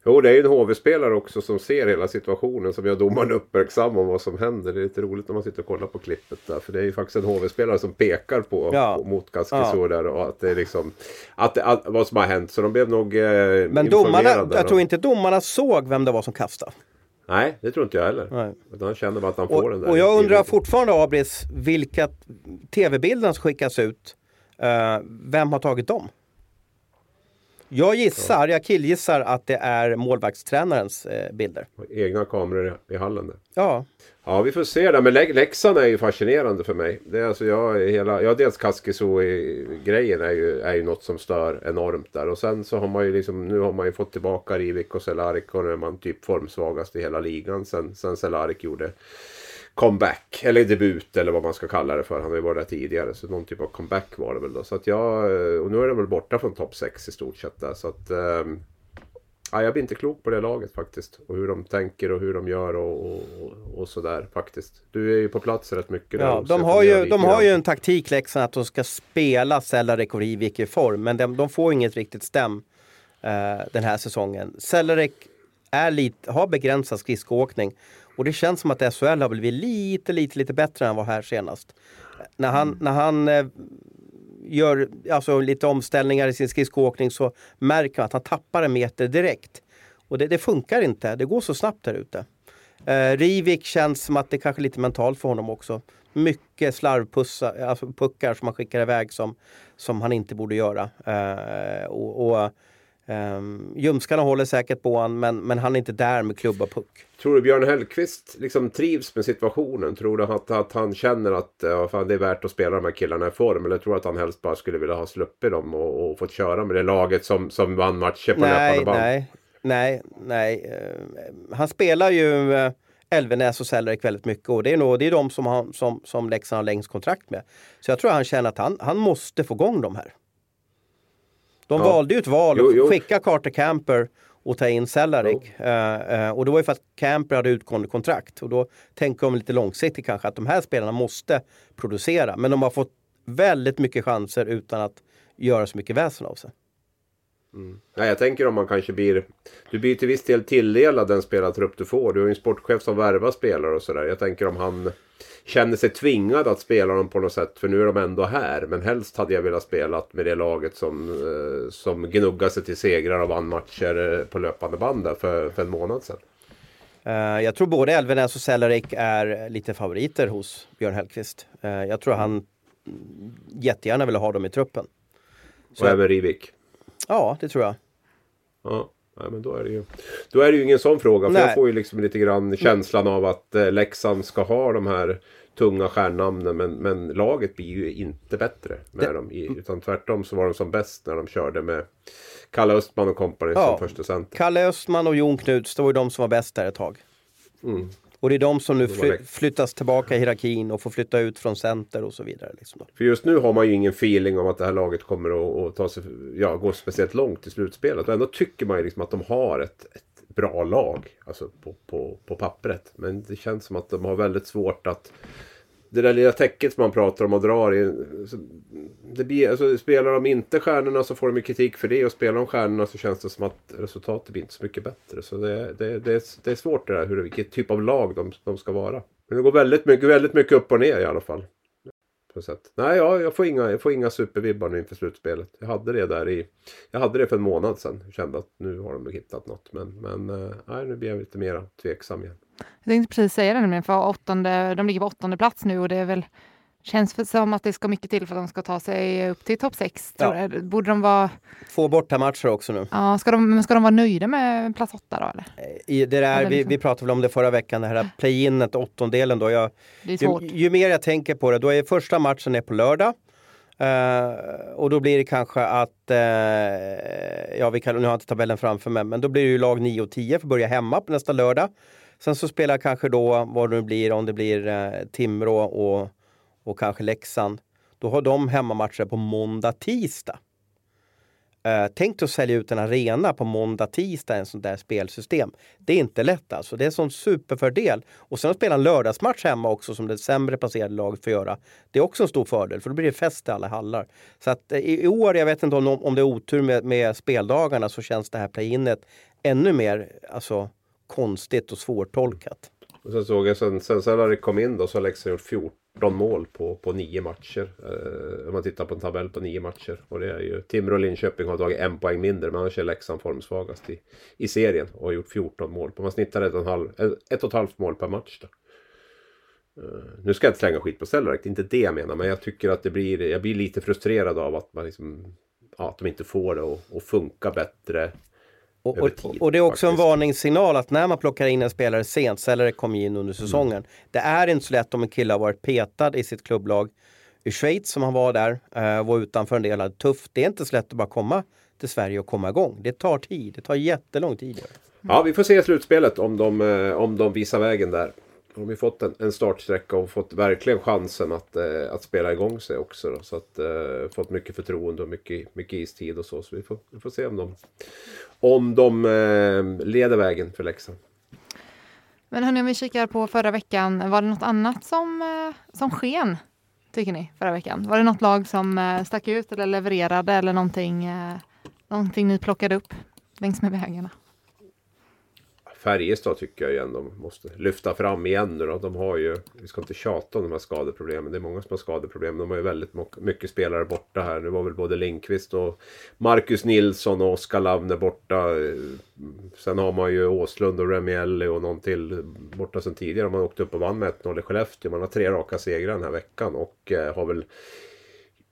Jo, det är ju en HV-spelare också som ser hela situationen som gör domaren uppmärksam om vad som händer. Det är lite roligt när man sitter och kollar på klippet där. För det är ju faktiskt en HV-spelare som pekar på, ja. på mot Kaskisor ja. där och att det är liksom att, att, vad som har hänt. Så de blev nog eh, Men domarna, jag tror inte domarna såg vem det var som kastade. Nej, det tror inte jag heller. Nej. Han känner bara att han får och, den där. Och jag undrar fortfarande Abris, vilka tv-bilder som skickas ut. Uh, vem har tagit dem? Jag gissar, jag killgissar att det är målvaktstränarens eh, bilder. Egna kameror i hallen där. Ja. Ja, vi får se det. Men Leksand är ju fascinerande för mig. Det är alltså jag, hela, ja, dels Kaskiso-grejen är ju, är ju något som stör enormt där. Och sen så har man ju liksom, nu har man ju fått tillbaka Rivik och Cehlárik och nu är man typ formsvagast i hela ligan sen, sen Cehlárik gjorde comeback eller debut eller vad man ska kalla det för. Han har ju varit där tidigare så någon typ av comeback var det väl då. Så att jag, och nu är de väl borta från topp 6 i stort sett där. Så att, ähm, ja, jag blir inte klok på det laget faktiskt. Och hur de tänker och hur de gör och, och, och sådär faktiskt. Du är ju på plats rätt mycket. Ja, de har, ju, de har ju en taktik Leksand att de ska spela Cellarik och Rivik i form. Men de, de får inget riktigt stäm uh, den här säsongen. Cellarik är lite, har begränsad skridskoåkning. Och det känns som att SHL har blivit lite, lite, lite bättre än vad här senast. När han, mm. när han eh, gör alltså, lite omställningar i sin skridskoåkning så märker man att han tappar en meter direkt. Och det, det funkar inte, det går så snabbt där ute. Eh, Rivik känns som att det kanske är lite mentalt för honom också. Mycket slarvpuckar alltså puckar som han skickar iväg som, som han inte borde göra. Eh, och, och Um, Ljumskarna håller säkert på honom men, men han är inte där med klubba puck. Tror du Björn Hellkvist liksom trivs med situationen? Tror du att, att han känner att ja, fan, det är värt att spela de här killarna i form? Eller tror du att han helst bara skulle vilja ha sluppit dem och, och fått köra med det laget som, som vann matcher på löpande band? Nej, nej, nej. Uh, han spelar ju uh, Elvenäs och Sellerik väldigt mycket och det är, nog, det är de som, han, som, som Leksand har längst kontrakt med. Så jag tror han känner att han, han måste få igång de här. De ja. valde ju ett val att skicka Carter Camper och ta in Cellarik. Uh, uh, och det var ju för att Camper hade utgående kontrakt. Och då tänker de lite långsiktigt kanske att de här spelarna måste producera. Men de har fått väldigt mycket chanser utan att göra så mycket väsen av sig. Mm. Ja, jag tänker om man kanske blir... Du blir till viss del tilldelad den spelartrupp du får. Du har ju en sportchef som värvar spelare och sådär. Jag tänker om han känner sig tvingad att spela dem på något sätt. För nu är de ändå här. Men helst hade jag velat spela med det laget som, eh, som gnuggar sig till segrar och vann matcher eh, på löpande band för, för en månad sedan. Uh, jag tror både Elvenäs och Cellarik är lite favoriter hos Björn Hellkvist. Uh, jag tror han jättegärna vill ha dem i truppen. Så och även Rivik? Ja, det tror jag. Ja. Nej, men då är det ju, då är det ju ingen sån fråga. För Nej. jag får ju liksom lite grann känslan av att eh, Leksand ska ha de här tunga stjärnnamnen. Men, men laget blir ju inte bättre med det... dem. Utan tvärtom så var de som bäst när de körde med Kalle Östman och kompani ja, som första center. Kalle Östman och Jon Knuts, det var ju de som var bäst där ett tag. Mm. Och det är de som nu fly, flyttas tillbaka i hierarkin och får flytta ut från center och så vidare. Liksom. För just nu har man ju ingen feeling om att det här laget kommer att, att ta sig, ja, gå speciellt långt i slutspelet. Och ändå tycker man ju liksom att de har ett, ett bra lag. Alltså på, på, på pappret. Men det känns som att de har väldigt svårt att det där lilla täcket som man pratar om och drar i. Det blir, alltså, spelar de inte stjärnorna så får de ju kritik för det. Och spelar de stjärnorna så känns det som att resultatet blir inte så mycket bättre. Så det, det, det, är, det är svårt det där hur, vilket typ av lag de, de ska vara. Men det går väldigt mycket, väldigt mycket upp och ner i alla fall. På sätt. Nej, ja, jag, får inga, jag får inga supervibbar nu inför slutspelet. Jag hade det där i... Jag hade det för en månad sedan. Jag kände att nu har de hittat något. Men, men eh, nej, nu blir jag lite mer tveksam igen. Jag tänkte precis säga det nämligen, för åttonde, de ligger på åttonde plats nu och det är väl Känns som att det ska mycket till för att de ska ta sig upp till topp sex. Ja. Tror jag. Borde de vara, Två bortamatcher också nu. ja, ska, de, ska de vara nöjda med plats åtta då? Eller? I det där, Eller vi, liksom- vi pratade väl om det förra veckan, det här play-inet, åttondelen då. Jag, Det är svårt. ju, ju mer jag tänker på det, då är första matchen är på lördag. Eh, och då blir det kanske att, eh, ja vi kan, nu har jag inte tabellen framför mig, men då blir det ju lag 9 och 10 för att börja hemma på nästa lördag. Sen så spelar kanske då, vad det nu blir, om det blir eh, Timrå och, och kanske Leksand. Då har de hemmamatcher på måndag, tisdag. Eh, tänk dig att sälja ut en arena på måndag, tisdag, i en sån där spelsystem. Det är inte lätt alltså. Det är en sån superfördel. Och sen att spela en lördagsmatch hemma också som det sämre placerade laget får göra. Det är också en stor fördel för då blir det fest i alla hallar. Så att eh, i, år, jag vet inte om, om det är otur med, med speldagarna, så känns det här play-inet ännu mer alltså, konstigt och svårtolkat. Och sen såg jag sen, sen Cellari kom in då så har Leksand gjort 14 mål på, på nio matcher. Eh, om man tittar på en tabell på nio matcher. Och det är ju Timrå och Linköping har tagit en poäng mindre. Men annars är Leksand formsvagast i, i serien. Och har gjort 14 mål. Man snittar ett och, halv, ett och ett halvt mål per match. Då. Eh, nu ska jag inte slänga skit på Cellari, det är inte det jag menar. Men jag tycker att det blir, jag blir lite frustrerad av att man liksom, ja, att de inte får det att funka bättre. Och, och, och det är också faktiskt. en varningssignal att när man plockar in en spelare sent, Sellare kom ju in under säsongen. Det är inte så lätt om en kille har varit petad i sitt klubblag i Schweiz som han var där, eh, var utanför en del, hade tufft. Det är inte så lätt att bara komma till Sverige och komma igång. Det tar tid, det tar jättelång tid. Ja, vi får se i slutspelet om de, eh, om de visar vägen där. De har ju fått en, en startsträcka och fått verkligen chansen att, eh, att spela igång sig också. Då. Så att eh, fått mycket förtroende och mycket, mycket istid och så. Så vi får, vi får se om de, om de eh, leder vägen för Leksand. Men hörni, om vi kikar på förra veckan, var det något annat som, eh, som sken, tycker ni, förra veckan? Var det något lag som eh, stack ut eller levererade eller någonting, eh, någonting ni plockade upp längs med vägarna? Färjestad tycker jag igen de måste lyfta fram igen nu då. De har ju, vi ska inte tjata om de här skadeproblemen. Det är många som har skadeproblem. De har ju väldigt mycket spelare borta här. Nu var väl både Lindqvist och Marcus Nilsson och Oskar Lavner borta. Eh, sen har man ju Åslund och Remielli och någon till borta sen tidigare. Man åkte upp och vann med 1-0 i Skellefteå. Man har tre raka segrar den här veckan och eh, har väl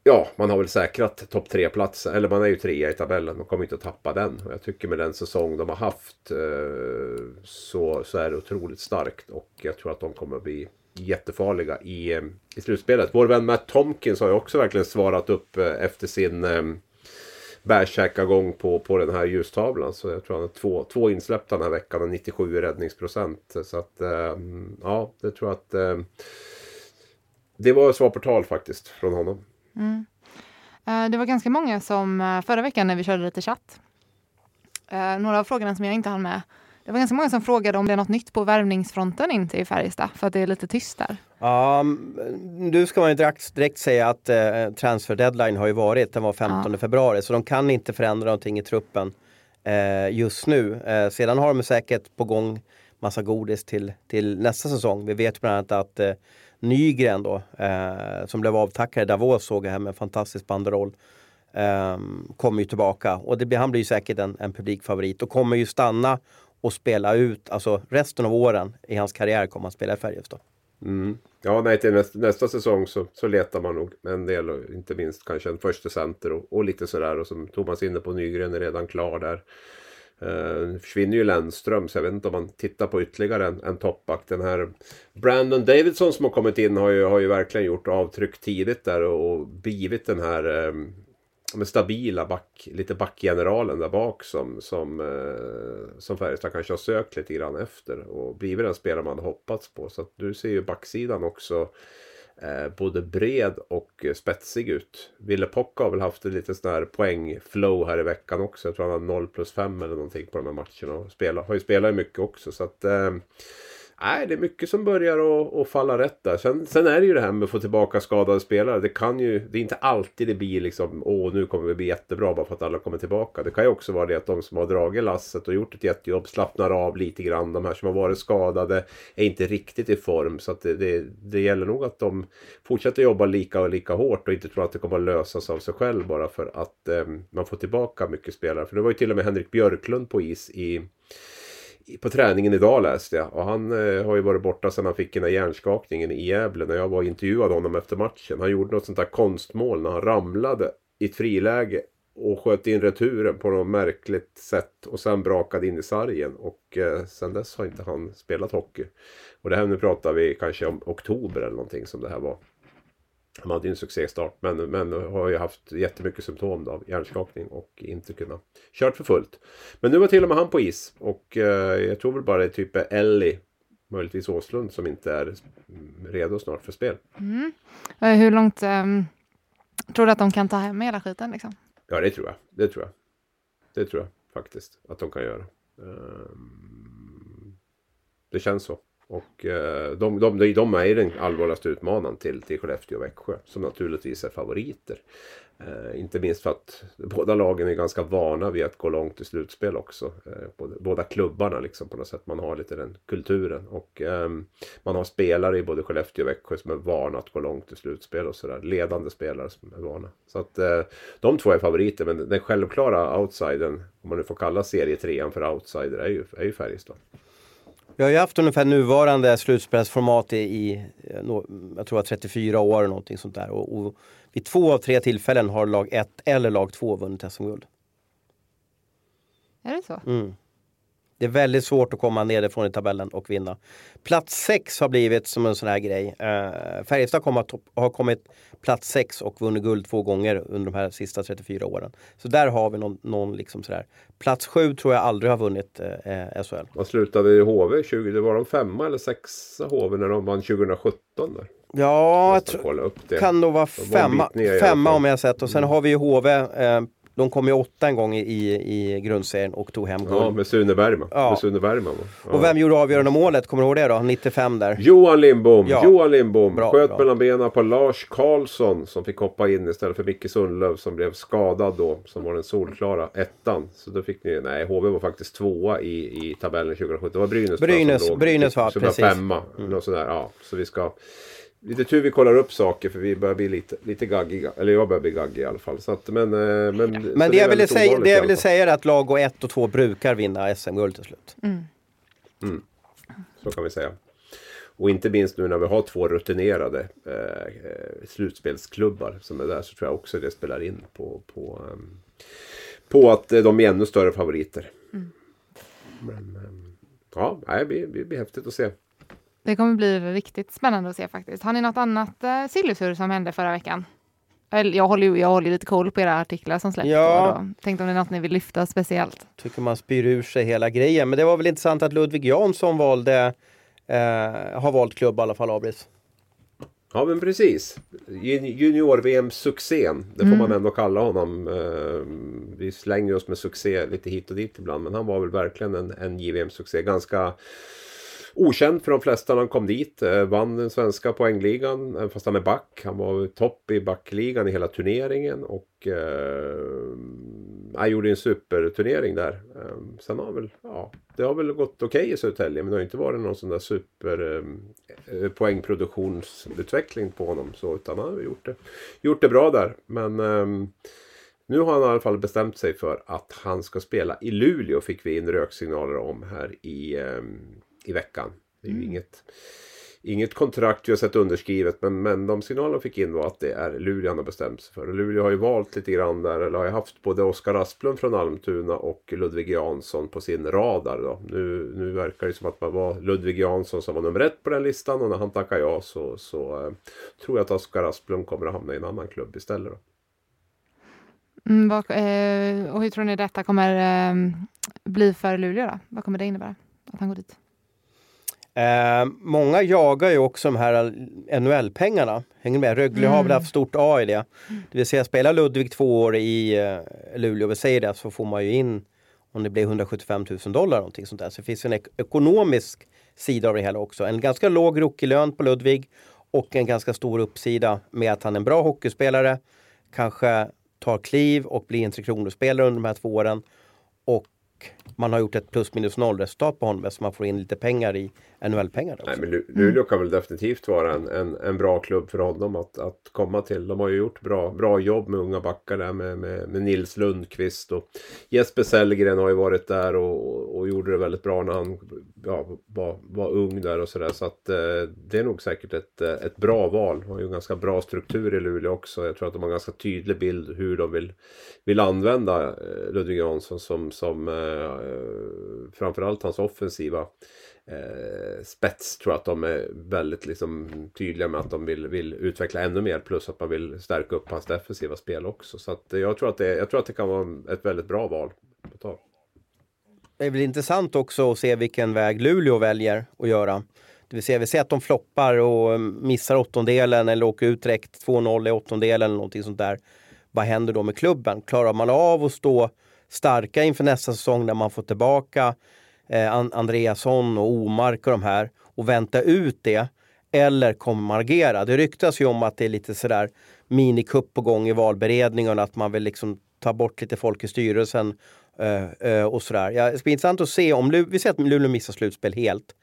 Ja, man har väl säkrat topp tre platsen eller man är ju trea i tabellen. Man kommer inte att tappa den. Och jag tycker med den säsong de har haft eh, så, så är det otroligt starkt. Och jag tror att de kommer att bli jättefarliga i, i slutspelet. Vår vän Matt Tomkins har ju också verkligen svarat upp eh, efter sin eh, bärsärkagång på, på den här ljustavlan. Så jag tror han har två, två insläppta den här veckan och 97 i räddningsprocent. Så att eh, ja, det tror jag att eh, det var svar på tal faktiskt från honom. Eh, Det var ganska många som eh, förra veckan när vi körde lite chatt. eh, Några av frågorna som jag inte hann med. Det var ganska många som frågade om det är något nytt på värvningsfronten in till Färjestad för att det är lite tyst där. Ja, nu ska man ju direkt, direkt säga att eh, transfer deadline har ju varit, den var 15 februari, så de kan inte förändra någonting i truppen eh, just nu. Eh, sedan har de säkert på gång massa godis till, till nästa säsong. Vi vet bland annat att Nygren då, eh, som blev avtackad i Davos såg jag här med en fantastisk banderoll. Eh, kommer ju tillbaka och det, han blir ju säkert en, en publikfavorit och kommer ju stanna och spela ut, alltså resten av åren i hans karriär kommer han spela i Färjestad. Mm. Ja, nej, till nästa, nästa säsong så, så letar man nog en del, och inte minst kanske en första center och, och lite sådär. Och som Thomas är inne på, Nygren är redan klar där. Uh, försvinner ju Lennström, så jag vet inte om man tittar på ytterligare en, en toppback. Den här Brandon Davidson som har kommit in har ju, har ju verkligen gjort avtryck tidigt där och, och blivit den här ehm, med stabila back, lite backgeneralen där bak som, som, eh, som Färjestad kanske har sökt lite grann efter och blivit den spelare man hade hoppats på. Så att du ser ju backsidan också eh, både bred och spetsig ut. Ville Pocka har väl haft en lite sån här poängflow här i veckan också. Jag tror han har 0 plus 5 eller någonting på de här matcherna. Och spelar, har ju spelat mycket också så att eh, Nej, det är mycket som börjar att, att falla rätt där. Sen, sen, är det ju det här med att få tillbaka skadade spelare. Det kan ju, det är inte alltid det blir liksom, åh nu kommer vi bli jättebra bara för att alla kommer tillbaka. Det kan ju också vara det att de som har dragit lasset och gjort ett jättejobb slappnar av lite grann. De här som har varit skadade är inte riktigt i form. Så att det, det, det gäller nog att de fortsätter jobba lika och lika hårt och inte tror att det kommer att lösas av sig själv bara för att eh, man får tillbaka mycket spelare. För det var ju till och med Henrik Björklund på is i på träningen idag läste jag. Och han eh, har ju varit borta sedan han fick den här hjärnskakningen i Gävle när jag var och intervjuade honom efter matchen. Han gjorde något sånt där konstmål när han ramlade i ett friläge och sköt in returen på något märkligt sätt och sen brakade in i sargen. Och eh, sen dess har inte han spelat hockey. Och det här nu pratar vi kanske om oktober eller någonting som det här var. Han hade ju en succéstart men, men har ju haft jättemycket symptom då, av hjärnskakning och inte kunnat kört för fullt. Men nu var till och med han på is och eh, jag tror väl bara det är typ Ellie möjligtvis Åslund som inte är redo snart för spel. Mm. Hur långt um, tror du att de kan ta hem hela skiten? Liksom? Ja, det tror jag. Det tror jag. Det tror jag faktiskt att de kan göra. Um, det känns så. Och eh, de, de, de är den allvarligaste utmanaren till, till Skellefteå och Växjö. Som naturligtvis är favoriter. Eh, inte minst för att båda lagen är ganska vana vid att gå långt i slutspel också. Eh, både, båda klubbarna liksom på något sätt. Man har lite den kulturen. Och eh, man har spelare i både Skellefteå och Växjö som är vana att gå långt i slutspel och sådär. Ledande spelare som är vana. Så att eh, de två är favoriter. Men den självklara outsidern, om man nu får kalla serietrean för outsider, är ju, är ju Färjestad. Vi har ju haft ungefär nuvarande slutspelsformat i, i jag tror 34 år eller någonting sånt där. Och, och vid två av tre tillfällen har lag 1 eller lag 2 vunnit SM-guld. Är det så? Mm. Det är väldigt svårt att komma nerifrån i tabellen och vinna. Plats 6 har blivit som en sån här grej. Uh, Färjestad kom har kommit plats 6 och vunnit guld två gånger under de här sista 34 åren. Så där har vi någon, någon liksom sådär. Plats 7 tror jag aldrig har vunnit uh, SHL. Vad slutade i HV? 20, det var de femma eller sexa HV när de vann 2017? Där. Ja, jag tror, kan nog vara femma, femma om jag sett. Och sen mm. har vi ju HV eh, de kom ju åtta en gång i, i, grundserien och tog hem guld. Ja, med Sune Bergman. Ja. Med Sune Bergman ja. Och vem gjorde avgörande målet? Kommer du ihåg det då? 95 där. Johan Lindbom. Ja. Johan Lindbom. Bra, Sköt bra. mellan benen på Lars Karlsson som fick hoppa in istället för Micke Sundlöv som blev skadad då. Som var den solklara ettan. Så då fick ni, nej HV var faktiskt tvåa i, i tabellen 2017. Det var Brynäs, Brynäs, som låg, Brynäs var precis. femma. Mm. Något sådär, ja. Så vi ska lite tur vi kollar upp saker för vi börjar bli lite, lite gaggiga. Eller jag börjar bli gaggig i alla fall. Så att, men men, men det, det jag ville säga, det jag ville säga är att lag 1 och 2 brukar vinna SM-guld till slut. Mm. Mm. Så kan vi säga. Och inte minst nu när vi har två rutinerade eh, slutspelsklubbar som är där så tror jag också det spelar in på, på, um, på att eh, de är ännu större favoriter. Mm. Men um, ja, det blir, det blir häftigt att se. Det kommer bli riktigt spännande att se faktiskt. Har ni något annat eh, sillisur som hände förra veckan? Jag håller, jag håller lite koll på era artiklar som släpps. Ja. Tänkte om det är något ni vill lyfta speciellt? Tycker man spyr ur sig hela grejen. Men det var väl intressant att Ludvig Jansson valde, eh, har valt klubb i alla fall, Abris. Ja men precis. Junior-VM-succén. Det får mm. man ändå kalla honom. Eh, vi slänger oss med succé lite hit och dit ibland. Men han var väl verkligen en, en JVM-succé. Ganska okänd för de flesta när han kom dit. Eh, vann den svenska poängligan eh, fast han är back. Han var topp i backligan i hela turneringen och eh, han gjorde en superturnering där. Eh, sen har väl, ja, det har väl gått okej okay i Södertälje men det har inte varit någon sån där super eh, poängproduktionsutveckling på honom. Så, utan han har gjort det, gjort det bra där. Men eh, nu har han i alla fall bestämt sig för att han ska spela i Luleå fick vi in röksignaler om här i i veckan. Det är ju mm. inget, inget kontrakt har sett underskrivet men, men de signaler de fick in var att det är Luleå han har bestämt sig för. Luleå har ju valt lite grann där, eller har ju haft både Oskar Asplund från Almtuna och Ludvig Jansson på sin radar. Då. Nu, nu verkar det som att det var Ludvig Jansson som var nummer ett på den listan och när han tackar ja så, så eh, tror jag att Oskar Asplund kommer att hamna i en annan klubb istället. Då. Mm, vad, eh, och hur tror ni detta kommer eh, bli för Luleå? Då? Vad kommer det innebära att han går dit? Eh, många jagar ju också de här NHL-pengarna. Hänger med? Rögle mm. har väl haft stort A i det. Det vill säga spelar Ludvig två år i eh, Luleå, vi säger det, så får man ju in om det blir 175 000 dollar någonting sånt där. Så det finns en ek ekonomisk sida av det hela också. En ganska låg rookie-lön på Ludvig och en ganska stor uppsida med att han är en bra hockeyspelare. Kanske tar kliv och blir en Tre Kronor-spelare under de här två åren. Och man har gjort ett plus minus noll resultat på honom så man får in lite pengar i NHL-pengar. Nej, men Luleå kan väl definitivt vara en, en, en, bra klubb för honom att, att komma till. De har ju gjort bra, bra jobb med unga backar där med, med, med Nils Lundqvist och Jesper Sellgren har ju varit där och, och gjorde det väldigt bra när han ja, var, var ung där och sådär. Så att eh, det är nog säkert ett, ett bra val. De har ju en ganska bra struktur i Luleå också. Jag tror att de har en ganska tydlig bild hur de vill, vill använda eh, Ludvig Jansson som, som eh, Eh, framförallt hans offensiva eh, spets tror jag att de är väldigt liksom, tydliga med att de vill, vill utveckla ännu mer plus att man vill stärka upp hans defensiva spel också. Så att eh, jag, tror att det, jag tror att det kan vara ett väldigt bra val. Det är väl intressant också att se vilken väg Luleå väljer att göra. Det vill säga, vi ser att de floppar och eh, missar åttondelen eller åker ut direkt 2-0 i åttondelen eller någonting sånt där. Vad händer då med klubben? Klarar man av att stå starka inför nästa säsong när man får tillbaka eh, Andreasson och Omark och de här och vänta ut det? Eller kommer man agera? Det ryktas ju om att det är lite sådär minikupp på gång i valberedningen att man vill liksom ta bort lite folk i styrelsen eh, eh och sådär. Ja, det ska bli intressant att se om vi ser att Luleå missar slutspel helt.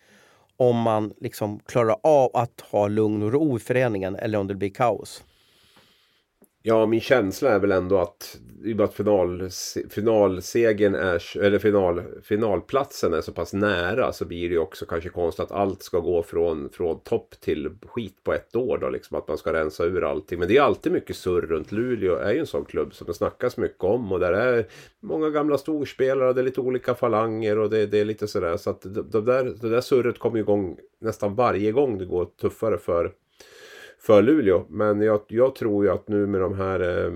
Om man liksom klarar av att ha lugn och ro i föreningen eller om det blir kaos. Ja, min känsla är väl ändå att i och med att final, finalsegen är, eller final, finalplatsen är så pass nära så blir det ju också kanske konstigt att allt ska gå från, från topp till skit på ett år då liksom att man ska rensa ur allting. Men det är alltid mycket surr runt Luleå är ju en sån klubb som det snackas mycket om och där är många gamla storspelare och det är lite olika falanger och det, det är lite sådär så att det, det, där, det där surret kommer igång nästan varje gång det går tuffare för för Luleå. Men jag, jag, tror ju att nu med de här eh,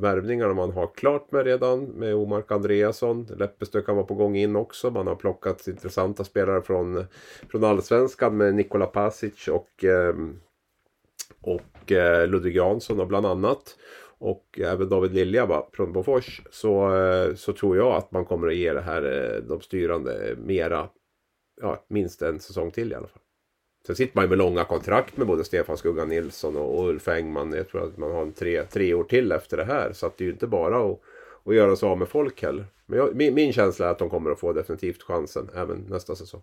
värvningarna man har klart med redan med Omark Andreasson. Leppestö kan vara på gång in också. Man har plockat intressanta spelare från, från Allsvenskan med Nikola Pasic och, eh, och eh, Ludvig Jansson och bland annat. Och även David Lilja från Bofors. Så, eh, så tror jag att man kommer att ge det här eh, de styrande mera. Ja, minst en säsong till i alla fall. Sen sitter man ju med långa kontrakt med både Stefan Skugga Nilsson och Ulf Engman. Jag tror att man har en tre, tre år till efter det här. Så att det är ju inte bara att, att göra sig av med folk heller. Men jag, min, min känsla är att de kommer att få definitivt chansen även nästa säsong.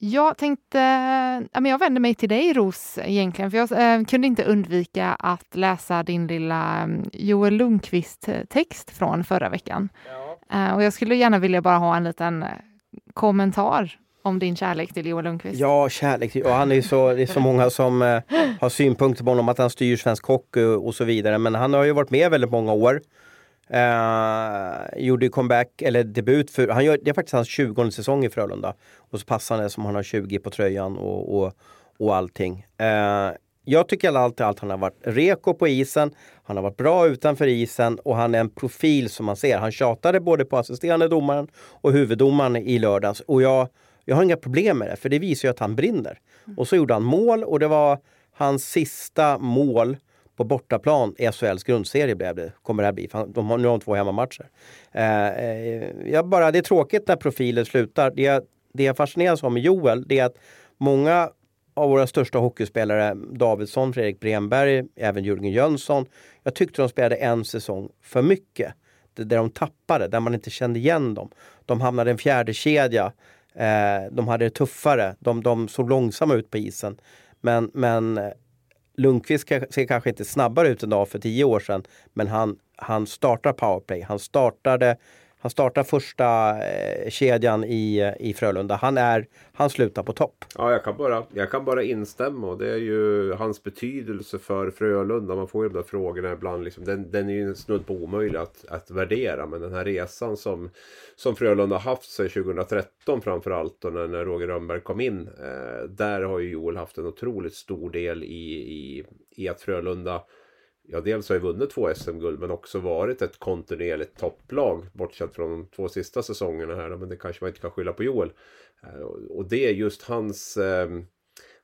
Jag tänkte, jag vänder mig till dig Ros egentligen, för jag eh, kunde inte undvika att läsa din lilla mm, Joel Lundqvist-text från förra veckan. Ja. Eh, och jag skulle gärna vilja bara ha en liten eh, kommentar om din kärlek till Joel Lundqvist. Ja, kärlek till, och han är så, det är så många som eh, har synpunkter på honom, att han styr svensk hockey och så vidare. Men han har ju varit med väldigt många år. Uh, gjorde comeback, eller debut, för, han gör, det är faktiskt hans 20 säsong i Frölunda. Och så passar det som han har 20 på tröjan och, och, och allting. Uh, jag tycker alltid allt. han har varit reko på isen, han har varit bra utanför isen och han är en profil som man ser. Han tjatade både på assisterande domaren och huvuddomaren i lördags. Och jag, jag har inga problem med det, för det visar ju att han brinner. Och så gjorde han mål och det var hans sista mål på bortaplan i SHLs grundserie blev det, kommer det här bli. De har, nu har de två hemmamatcher. Eh, eh jag bara, det är tråkigt när profiler slutar. Det jag, det jag fascineras av med Joel, det är att många av våra största hockeyspelare, Davidsson, Fredrik Bremberg, även Jörgen Jönsson. Jag tyckte de spelade en säsong för mycket. Där de tappade, där man inte kände igen dem. De hamnade i en fjärde kedja. Eh, de hade det tuffare. De, de såg långsamma ut på isen. Men, men Lundqvist ser kanske inte snabbare ut än för tio år sedan, men han, han startar powerplay. Han startade han startar första eh, kedjan i, i Frölunda. Han, är, han slutar på topp. Ja, jag kan, bara, jag kan bara instämma. Och det är ju hans betydelse för Frölunda. Man får ju de där frågorna ibland. Liksom, den, den är ju snudd på omöjlig att, att värdera. Men den här resan som, som Frölunda har haft sedan 2013 framförallt. Och när, när Roger Rönnberg kom in. Eh, där har ju Joel haft en otroligt stor del i, i, i att Frölunda ja, dels har ju vunnit två SM-guld men också varit ett kontinuerligt topplag. Bortsett från de två sista säsongerna här. Men det kanske man inte kan skylla på Joel. Eh, och det är just hans, eh,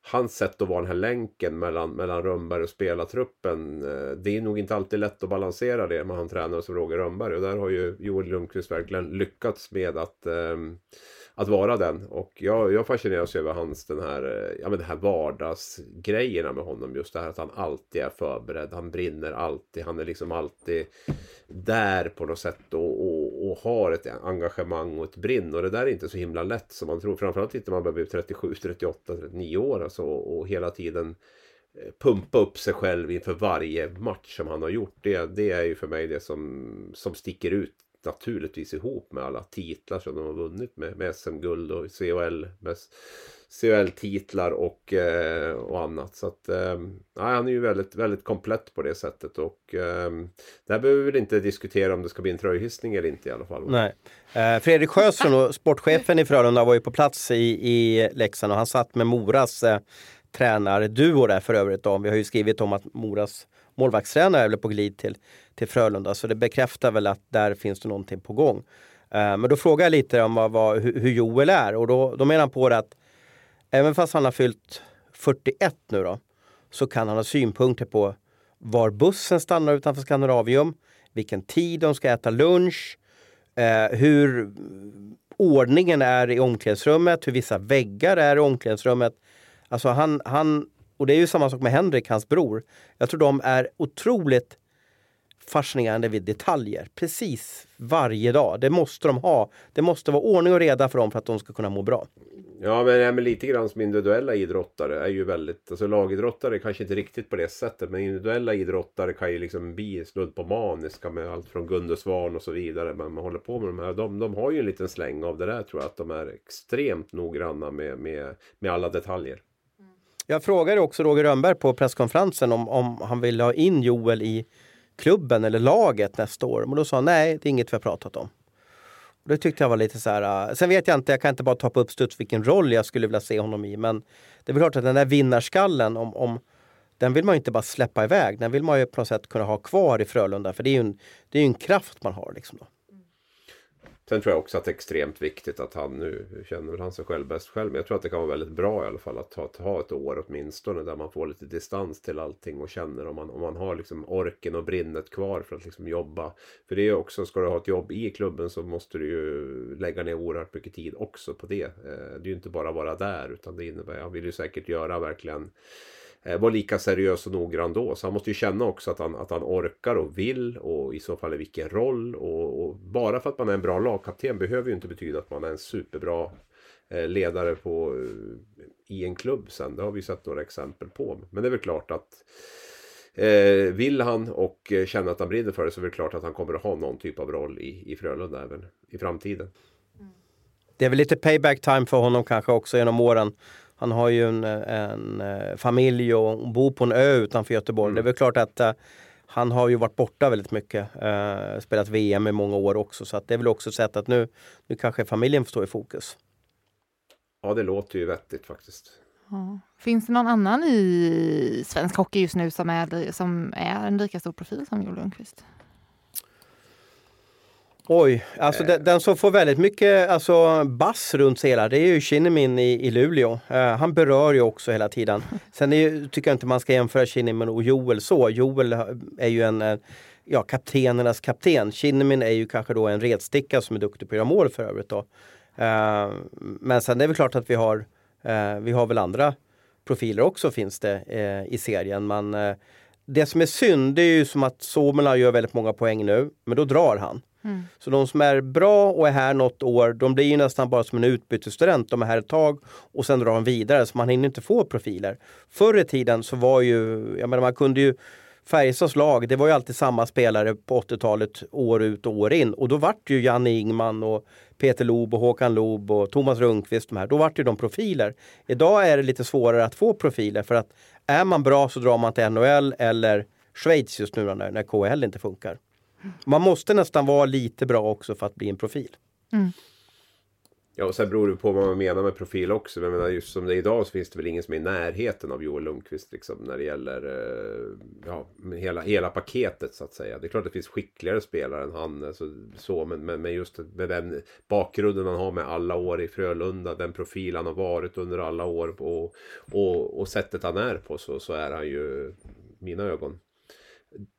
hans sätt att vara den här länken mellan, mellan Rönnberg och spelartruppen. Eh, det är nog inte alltid lätt att balansera det med han tränare som Roger Rönnberg. Och där har ju Joel Lundqvist verkligen lyckats med att eh, att vara den. Och jag, jag fascineras över hans den här, eh, ja, men det här vardagsgrejerna med honom. Just det här att han alltid är förberedd. Han brinner alltid. Han är liksom alltid där på något sätt och, och, och har ett engagemang och ett brinn. Och det där är inte så himla lätt som man tror. Framförallt inte när man börjar bli 37, 38, 39 år. Alltså, och hela tiden eh, pumpa upp sig själv inför varje match som han har gjort. Det, det är ju för mig det som, som sticker ut naturligtvis ihop med alla titlar som de har vunnit med, med SM-guld och CHL. Med CHL-titlar och, eh, och annat. Så att, eh, han är ju väldigt, väldigt komplett på det sättet. Och eh, där behöver vi väl inte diskutera om det ska bli en tröjhissning eller inte i alla fall. Nej. Eh, Fredrik Sjöström, sportchefen i Frölunda, var ju på plats i, i Leksand och han satt med Moras eh, tränarduo där för övrigt. Då. Vi har ju skrivit om att Moras målvaktstränare är på glid till, till Frölunda så det bekräftar väl att där finns det någonting på gång. Eh, men då frågar jag lite om vad, vad, hur Joel är och då, då menar han på det att även fast han har fyllt 41 nu då så kan han ha synpunkter på var bussen stannar utanför Skandinavium, vilken tid de ska äta lunch, eh, hur ordningen är i omklädningsrummet, hur vissa väggar är i omklädningsrummet. Alltså han, han och det är ju samma sak med Henrik, hans bror. Jag tror de är otroligt fascinerande vid detaljer. Precis varje dag. Det måste de ha. Det måste vara ordning och reda för dem för att de ska kunna må bra. Ja, men, men lite grann som individuella idrottare är ju väldigt, alltså lagidrottare kanske inte riktigt på det sättet, men individuella idrottare kan ju liksom bli snudd på maniska med allt från Gunde Svan och så vidare. Men man håller på med de här, de, de har ju en liten släng av det där tror jag, att de är extremt noggranna med, med, med alla detaljer. Jag frågade också Roger Rönnberg på presskonferensen om, om han ville ha in Joel i klubben eller laget nästa år. Men då sa han nej, det är inget vi har pratat om. Och det tyckte jag var lite så här. Uh, sen vet jag inte, jag kan inte bara ta på uppstuds vilken roll jag skulle vilja se honom i. Men det är väl klart att den där vinnarskallen, om, om, den vill man ju inte bara släppa iväg. Den vill man ju på något sätt kunna ha kvar i Frölunda. För det är ju en, det är en kraft man har. Liksom då. Sen tror jag också att det är extremt viktigt att han nu känner väl han sig själv bäst själv. Men jag tror att det kan vara väldigt bra i alla fall att ha, att ha ett år åtminstone där man får lite distans till allting och känner om man, om man har liksom orken och brinnet kvar för att liksom jobba. För det är också, ska du ha ett jobb i klubben så måste du ju lägga ner oerhört mycket tid också på det. Eh, det är ju inte bara vara där utan det innebär, jag vill ju säkert göra verkligen var lika seriös och noggrann då. Så han måste ju känna också att han, att han orkar och vill och i så fall i vilken roll. Och, och bara för att man är en bra lagkapten behöver ju inte betyda att man är en superbra eh, ledare på, eh, i en klubb sen. Det har vi sett några exempel på. Men det är väl klart att eh, vill han och känner att han brinner för det så är det klart att han kommer att ha någon typ av roll i, i Frölunda även i framtiden. Det är väl lite payback time för honom kanske också genom åren. Han har ju en, en eh, familj och bor på en ö utanför Göteborg. Mm. Det är väl klart att uh, han har ju varit borta väldigt mycket. Uh, spelat VM i många år också. Så att det är väl också ett sätt att nu, nu kanske familjen får stå i fokus. Ja, det låter ju vettigt faktiskt. Ja. Finns det någon annan i svensk hockey just nu som är, som är en lika stor profil som Joel Lundqvist? Oj, alltså eh. den, den, som får väldigt mycket alltså, bass runt sig hela, det är ju Kinnimin i, i Luleå. Uh, han berör ju också hela tiden. Sen är, tycker jag inte man ska jämföra Kinnimin och Joel så. Joel är ju en, ja, kaptenernas kapten. Kinnimin är ju kanske då en redsticka som är duktig på att göra mål för övrigt. Då. Uh, men sen är det klart att vi har, uh, vi har väl andra profiler också finns det i serien. Men det som är synd det är ju som att Somela gör väldigt många poäng nu, men då drar han. Mm. Så de som är bra och är här något år, de blir ju nästan bara som en utbytesstudent. De är här ett tag och sen drar de vidare, så man hinner inte få profiler. Förr i tiden så var ju, jag menar man kunde ju Färjestads lag, det var ju alltid samma spelare på 80-talet år ut och år in. Och då vart ju Janne Ingman och Peter Loob och Håkan Loob och Thomas Rundqvist de här. Då vart ju de profiler. Idag är det lite svårare att få profiler för att är man bra så drar man till NHL eller Schweiz just nu när, när KHL inte funkar. Man måste nästan vara lite bra också för att bli en profil. Mm. Ja, och sen beror det på vad man menar med profil också. Men jag menar, just som det är idag så finns det väl ingen som är i närheten av Joel Lundqvist liksom, när det gäller eh, ja, hela, hela paketet så att säga. Det är klart att det finns skickligare spelare än han. Alltså, så, men, men, men just med den bakgrunden han har med alla år i Frölunda, den profil han har varit under alla år och, och, och sättet han är på så, så är han ju, mina ögon,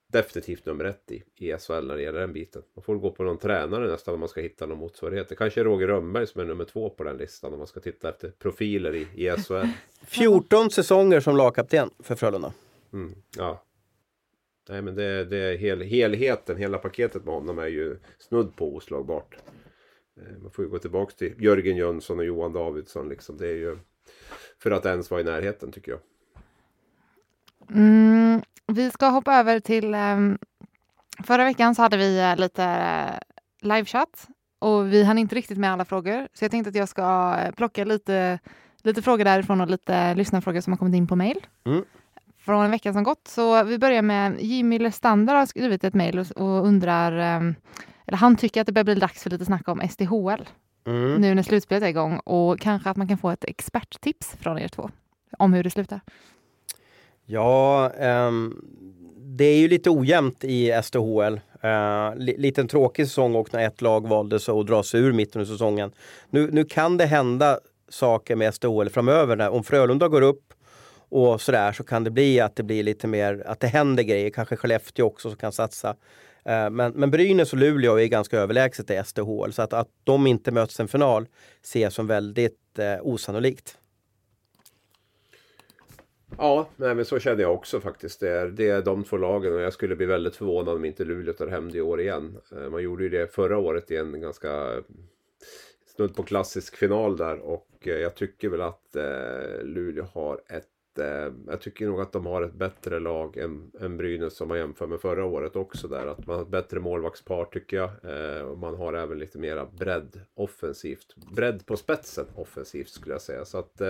definitivt nummer ett i, i SHL när det gäller den biten. Man får gå på någon tränare nästan om man ska hitta någon motsvarighet. Det kanske är Roger Rönnberg som är nummer två på den listan om man ska titta efter profiler i, i SHL. 14 säsonger som lagkapten för Frölunda. Mm, ja. Nej men det, det är hel, helheten, hela paketet med honom är ju snudd på oslagbart. Eh, man får ju gå tillbaka till Jörgen Jönsson och Johan Davidsson liksom. Det är ju för att ens vara i närheten tycker jag. Mm, vi ska hoppa över till... Um, förra veckan så hade vi uh, lite uh, livechatt och vi hann inte riktigt med alla frågor. Så jag tänkte att jag ska uh, plocka lite, lite frågor därifrån och lite lyssnarfrågor som har kommit in på mail. Mm. Från veckan som gått. Så vi börjar med Jimmy Lestander har skrivit ett mejl och, och, undrar... Um, eller han tycker att det börjar bli dags för lite snack om SDHL. Mm. Nu när slutspelet är igång och kanske att man kan få ett experttips från er två om hur det slutar. Ja, um, det är ju lite ojämnt i SDHL. Uh, eh, li liten tråkig säsong och när ett lag valde sig att dra sig ur mitten av säsongen. Nu, nu kan det hända saker med SDHL framöver. När, om Frölunda går upp och sådär så kan det bli att det blir lite mer, att det händer grejer. Kanske Skellefteå också som kan satsa. Uh, men, men Brynäs och Luleå är ganska överlägset i SDHL så att, att de inte möts i en final ser jag som väldigt uh, osannolikt. Ja, nej, men så känner jag också faktiskt. Det är, det är de två lagen och jag skulle bli väldigt förvånad om inte Luleå tar hem det i år igen. Eh, man gjorde ju det förra året i en ganska snudd på klassisk final där och eh, jag tycker väl att eh, Luleå har ett jag tycker nog att de har ett bättre lag än, än Brynäs som man jämför med förra året också där. Att man har ett bättre målvaktspar tycker jag. och man har även lite mera bredd offensivt. Bredd på spetsen offensivt skulle jag säga. Så att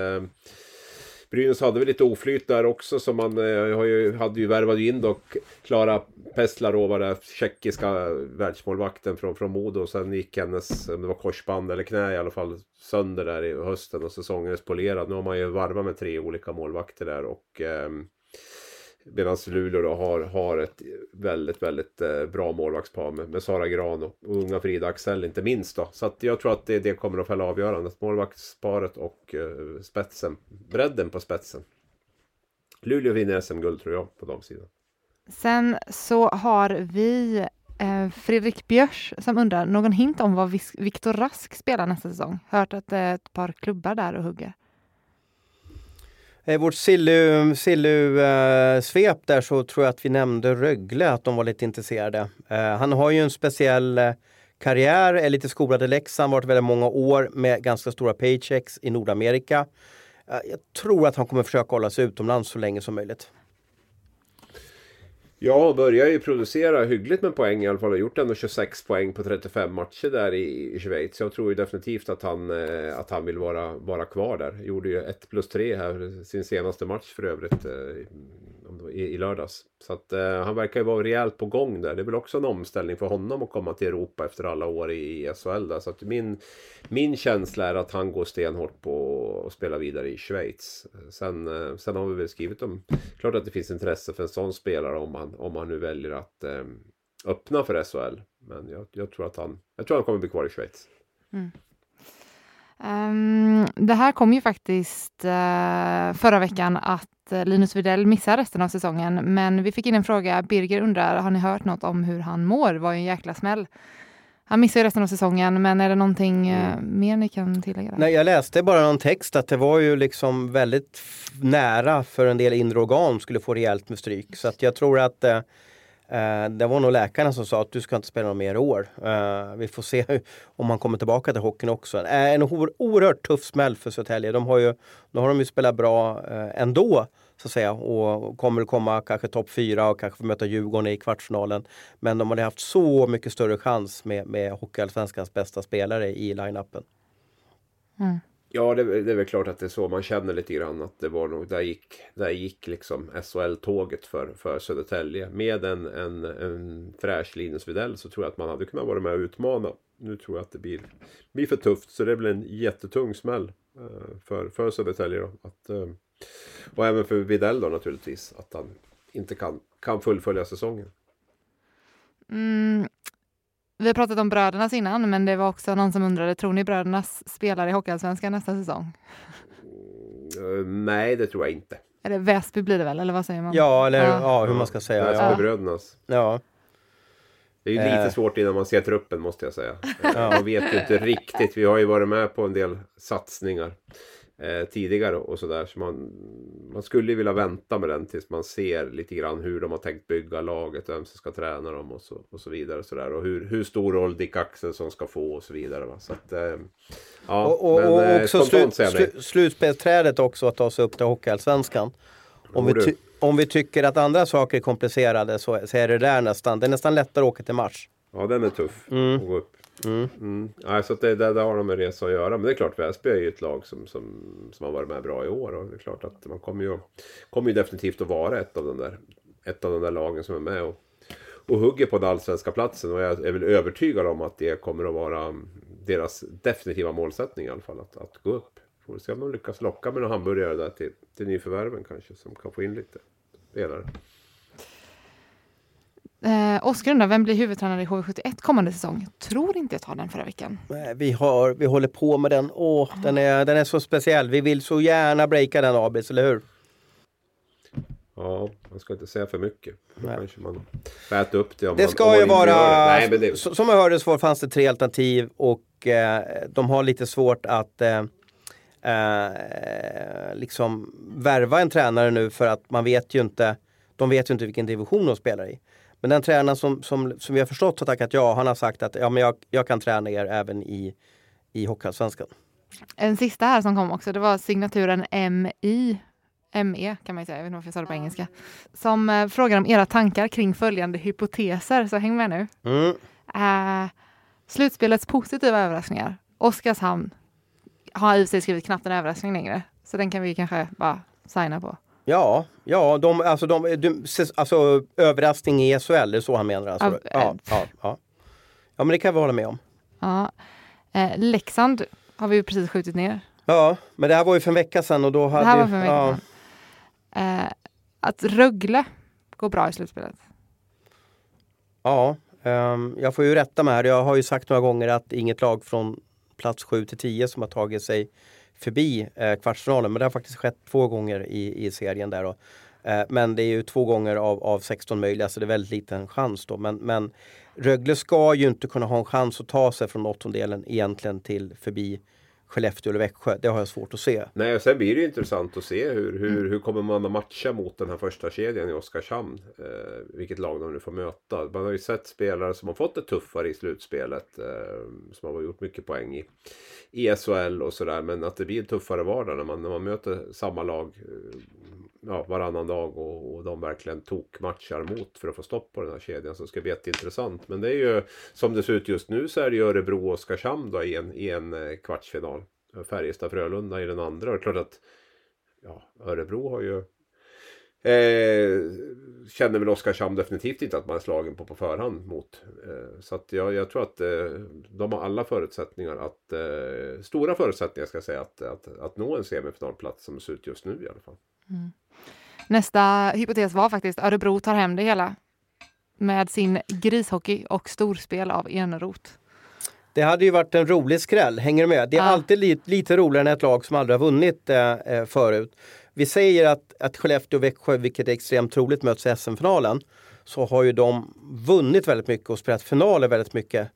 Brynäs hade väl lite oflyt där också så man eh, har ju, hade ju värvat in då Klara Peslarova, den tjeckiska världsmålvakten från, från Modo. Och sen gick hennes, om det var korsband eller knä i alla fall, sönder där i hösten och säsongen är spolerad. Nu har man ju varvat med tre olika målvakter där och eh, Medan Luleå då har, har ett väldigt, väldigt eh, bra målvaktspar med, med Sara Gran och, och unga Frida Axel inte minst då. Så att jag tror att det, det kommer att fälla avgörandet. Målvaktsparet och eh, spetsen. Bredden på spetsen. Luleå vinner SM-guld tror jag på de sidan. Sen så har vi eh, Fredrik Björs som undrar någon hint om vad Viktor Rask spelar nästa säsong. Hört att det är ett par klubbar där och hugger. I vårt Sillu-svep Sillu, eh, där så tror jag att vi nämnde Rögle, att de var lite intresserade. Eh, han har ju en speciell eh, karriär, är lite skolad i Leksand, varit väldigt många år med ganska stora paychecks i Nordamerika. Eh, jag tror att han kommer försöka hålla sig utomlands så länge som möjligt. Ja, börjar ju producera hyggligt med poäng i alla fall. Har gjort ändå 26 poäng på 35 matcher där i, i Schweiz. Jag tror ju definitivt att han, eh, att han vill vara, vara kvar där. Gjorde ju 1 plus 3 här, sin senaste match för övrigt. Eh, i, i lördags. Så att eh, han verkar ju vara rejält på gång där. Det är väl också en omställning för honom att komma till Europa efter alla år i, i SHL. Där. Så att min, min känsla är att han går stenhårt på att spela vidare i Schweiz. Sen, eh, sen har vi väl skrivit om, klart att det finns intresse för en sån spelare om han, om han nu väljer att eh, öppna för SHL. Men jag, jag, tror att han, jag tror han kommer bli kvar i Schweiz. Mm. Um, det här kom ju faktiskt uh, förra veckan att uh, Linus Widell missar resten av säsongen. Men vi fick in en fråga. Birger undrar, har ni hört något om hur han mår? Det var ju en jäkla smäll. Han missar ju resten av säsongen, men är det någonting uh, mer ni kan tillägga? Nej, jag läste bara någon text att det var ju liksom väldigt nära för en del inre organ skulle få rejält med stryk. Så att jag tror att Eh, Eh, det var nog läkarna som sa att du ska inte spela något mer i år. Eh, vi får se om han kommer tillbaka till hockeyn också. Eh, en oerhört tuff smäll för Södertälje. De har ju, nu har de ju spelat bra eh, ändå Så att säga. Och kommer att komma kanske topp fyra och kanske få möta Djurgården i kvartsfinalen. Men de hade haft så mycket större chans med, med Hockeyallsvenskans bästa spelare i line-upen. Mm. Ja, det, det, är väl klart att det är så. Man känner lite grann att det var nog, där gick, där gick liksom SHL-tåget för, för Södertälje. Med en, en, en fräsch Linus Widell så tror jag att man hade kunnat vara med och utmana. Nu tror jag att det blir, blir för tufft, så det blir en jättetung smäll eh, för, för Södertälje. Då. Att, eh, och även för Widell då naturligtvis, att han inte kan, kan fullfölja säsongen. Mm, vi har pratat om brödernas innan, men det var också någon som undrade, tror ni brödernas spelar i Hockeyallsvenskan nästa säsong? Mm, nej, det tror jag inte. Eller Väsby blir det väl, eller vad säger man? Ja, eller ja. ja hur man ska säga. Väsbybrödernas. Ja. Det är ju lite eh. svårt innan man ser truppen måste jag säga. Ja. Man vet ju inte riktigt. Vi har ju varit med på en del satsningar eh, tidigare och sådär. Så man, man skulle vilja vänta med den tills man ser lite grann hur de har tänkt bygga laget, vem som ska träna dem och så, och så vidare. Och, så där. och hur, hur stor roll Dick Axelsson ska få och så vidare. Va? Så att, eh, ja, och, och, men, och eh, också slu, slu, slutspelsträdet också att ta sig upp till Hockeyallsvenskan. Om vi, om vi tycker att andra saker är komplicerade så, så är det där nästan. Det är nästan lättare att åka till Mars. Ja, den är tuff mm. att gå upp. Mm. Mm. Ja, så det, det, det har de med resa att göra. Men det är klart, Väsby är ju ett lag som, som, som har varit med bra i år. Och det är klart att man kommer ju, kommer ju definitivt att vara ett av, de där, ett av de där lagen som är med och, och hugger på den allsvenska platsen. Och jag är väl övertygad om att det kommer att vara deras definitiva målsättning i alla fall. Att, att gå upp. Får se om de lyckas locka med några hamburgare där till, till nyförvärven kanske. Som kan få in lite spelare. Eh, Oskar undrar, vem blir huvudtränare i HV71 kommande säsong? Tror inte jag tar den förra veckan. Vi, har, vi håller på med den. Åh, oh. den, är, den är så speciell. Vi vill så gärna breaka den Abis, eller hur? Ja, man ska inte säga för mycket. Då kanske man upp det. Om det man, ska ju vara... Nej, men det... Som jag hörde så fanns det tre alternativ och eh, de har lite svårt att eh, eh, liksom värva en tränare nu för att man vet ju inte de vet ju inte vilken division de spelar i. Men den tränaren som, som, som vi har förstått har tackat ja, han har sagt att ja, men jag, jag kan träna er även i, i Hockeyallsvenskan. En sista här som kom också, det var signaturen MI ME kan man ju säga, jag vet inte varför jag sa det på engelska. Som eh, frågar om era tankar kring följande hypoteser, så häng med nu. Mm. Eh, slutspelets positiva överraskningar. Oskarshamn har i och för sig skrivit knappt en överraskning längre, så den kan vi kanske bara signa på. Ja, ja de, alltså, de, de, alltså överraskning i SHL, det är så han menar? Alltså. Ja, ja, ja. ja, men det kan vi hålla med om. Ja. Eh, Leksand har vi ju precis skjutit ner. Ja, men det här var ju för en vecka sedan och då hade... Det här var för en vecka sedan. Eh, att Rögle går bra i slutspelet. Ja, um, jag får ju rätta mig här. Jag har ju sagt några gånger att inget lag från plats 7 till 10 som har tagit sig förbi eh, kvartsfinalen. Men det har faktiskt skett två gånger i, i serien där. Och, Eh, men det är ju två gånger av, av 16 möjliga så det är väldigt liten chans då. Men, men Rögle ska ju inte kunna ha en chans att ta sig från åttondelen egentligen till förbi Skellefteå eller Växjö. Det har jag svårt att se. Nej, och sen blir det intressant att se hur, hur, mm. hur kommer man att matcha mot den här första kedjan i Oskarshamn. Eh, vilket lag de nu får möta. Man har ju sett spelare som har fått det tuffare i slutspelet. Eh, som har gjort mycket poäng i, i SHL och sådär. Men att det blir en tuffare vardag när man, när man möter samma lag eh, ja, varannan dag och, och de verkligen tokmatchar mot för att få stopp på den här kedjan. Så det ska bli jätteintressant. Men det är ju som det ser ut just nu så är det ju Örebro och Oskarshamn då i en, i en eh, kvartsfinal. Färjestad-Frölunda i den andra. Och det är klart att ja, Örebro har ju Eh, känner väl Oskarshamn definitivt inte att man är slagen på på förhand mot. Eh, så att jag, jag tror att eh, de har alla förutsättningar att, eh, stora förutsättningar ska jag säga, att, att, att nå en semifinalplats som det ser ut just nu i alla fall. Mm. Nästa hypotes var faktiskt Örebro tar hem det hela med sin grishockey och storspel av Eneroth. Det hade ju varit en rolig skräll, hänger du med? Det är ja. alltid lite, lite roligare än ett lag som aldrig har vunnit eh, eh, förut. Vi säger att, att Skellefteå och Växjö, vilket är extremt troligt, möts i SM-finalen. Så har ju de vunnit väldigt mycket och spelat finaler väldigt mycket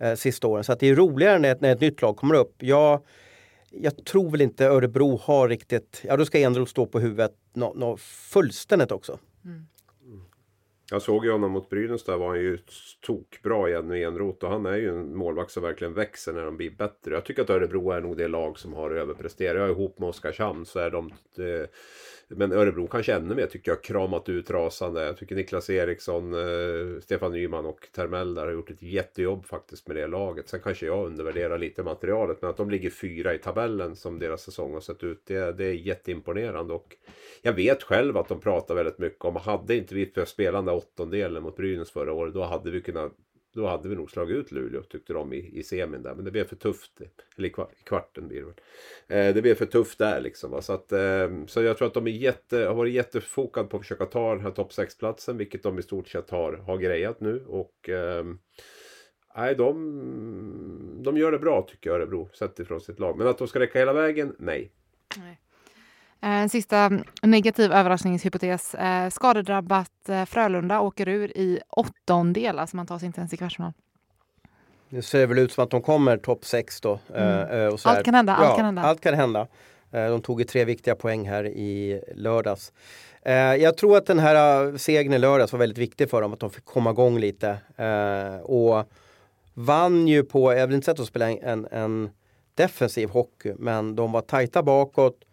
eh, sista åren. Så det är roligare när ett, när ett nytt lag kommer upp. Jag, jag tror väl inte Örebro har riktigt, ja då ska Enroth stå på huvudet nå, nå fullständigt också. Mm. Jag såg ju honom mot Brynäs där var han ju tokbra igen med Enroth och han är ju en målvakt som verkligen växer när de blir bättre. Jag tycker att Örebro är nog det lag som har överpresterat. Jag är ihop med Oskarshamn så är de det, men Örebro kanske ännu mer tycker jag kramat ut rasande. Jag tycker Niklas Eriksson, eh, Stefan Nyman och Termell där har gjort ett jättejobb faktiskt med det laget. Sen kanske jag undervärderar lite materialet men att de ligger fyra i tabellen som deras säsong har sett ut det, det är jätteimponerande. Och jag vet själv att de pratar väldigt mycket om, hade inte vi spelat den där åttondelen mot Brynäs förra året då hade vi kunnat då hade vi nog slagit ut Luleå tyckte de i, i semin där. Men det blev för tufft. Eller i kvarten blir det väl. Eh, det blev för tufft där liksom. Va? Så, att, eh, så jag tror att de är jätte, har varit jättefokade på att försöka ta den här topp 6-platsen. Vilket de i stort sett har, har grejat nu. Och eh, nej, de, de gör det bra tycker jag Örebro. Sett ifrån sitt lag. Men att de ska räcka hela vägen? Nej. nej. En eh, sista negativ överraskningshypotes. Eh, skadedrabbat eh, Frölunda åker ur i åttondel, alltså man tar sig inte ens i kvartsfinal. Det ser väl ut som att de kommer topp 6 då. Mm. Och så allt kan hända. Allt ja, kan hända. Allt kan hända. De tog ju tre viktiga poäng här i lördags. Jag tror att den här segern i lördags var väldigt viktig för dem, att de fick komma igång lite. Och vann ju på, jag vill inte säga att de spelade en, en defensiv hockey, men de var tajta bakåt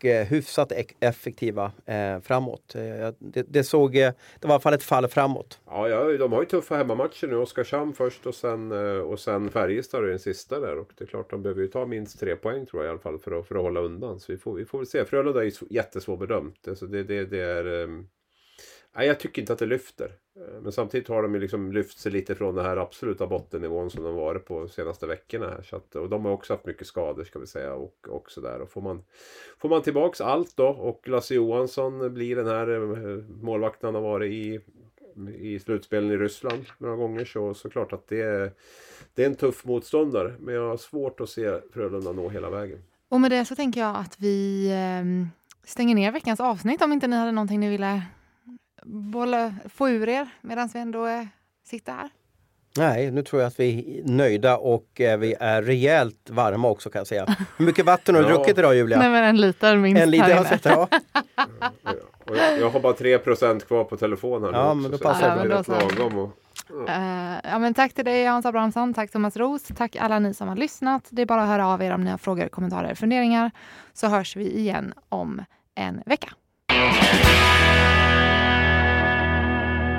och eh, hyfsat effektiva eh, framåt. Eh, det, det, såg, eh, det var i alla fall ett fall framåt. Ja, ja de har ju tuffa hemmamatcher nu. Oskarshamn först och sen, och sen Färjestad den sista där. Och det är klart de behöver ju ta minst tre poäng tror jag i alla fall för att, för att hålla undan. Så vi får, vi får väl se. Frölunda är ju jättesvårbedömt. Alltså det, det, det är... Nej, jag tycker inte att det lyfter. Eh, men samtidigt har de ju liksom lyft sig lite från den här absoluta bottennivån som de varit på de senaste veckorna. Här. Så att, och de har också haft mycket skador ska vi säga. Och, och sådär. Och får, man, får man tillbaks allt då och Lasse Johansson blir den här eh, målvakten han har varit i i slutspelen i Ryssland några gånger så såklart att det är, det är en tuff motståndare. Men jag har svårt att se Frölunda nå hela vägen. Och med det så tänker jag att vi eh, stänger ner veckans avsnitt om inte ni hade någonting ni ville bolla, få ur er medan vi ändå eh, sitter här? Nej, nu tror jag att vi är nöjda och eh, vi är rejält varma också kan jag säga. Hur mycket vatten har du ja. druckit idag Julia? Nej men en liter minst En liter har sett, ja. jag, jag har bara 3% kvar på telefonen. Ja, men då passar det. Ja, lagom och, ja. Uh, ja, men tack till dig Hans Abrahamsson, tack Thomas Ros, tack alla ni som har lyssnat. Det är bara att höra av er om ni har frågor, kommentarer, funderingar så hörs vi igen om en vecka.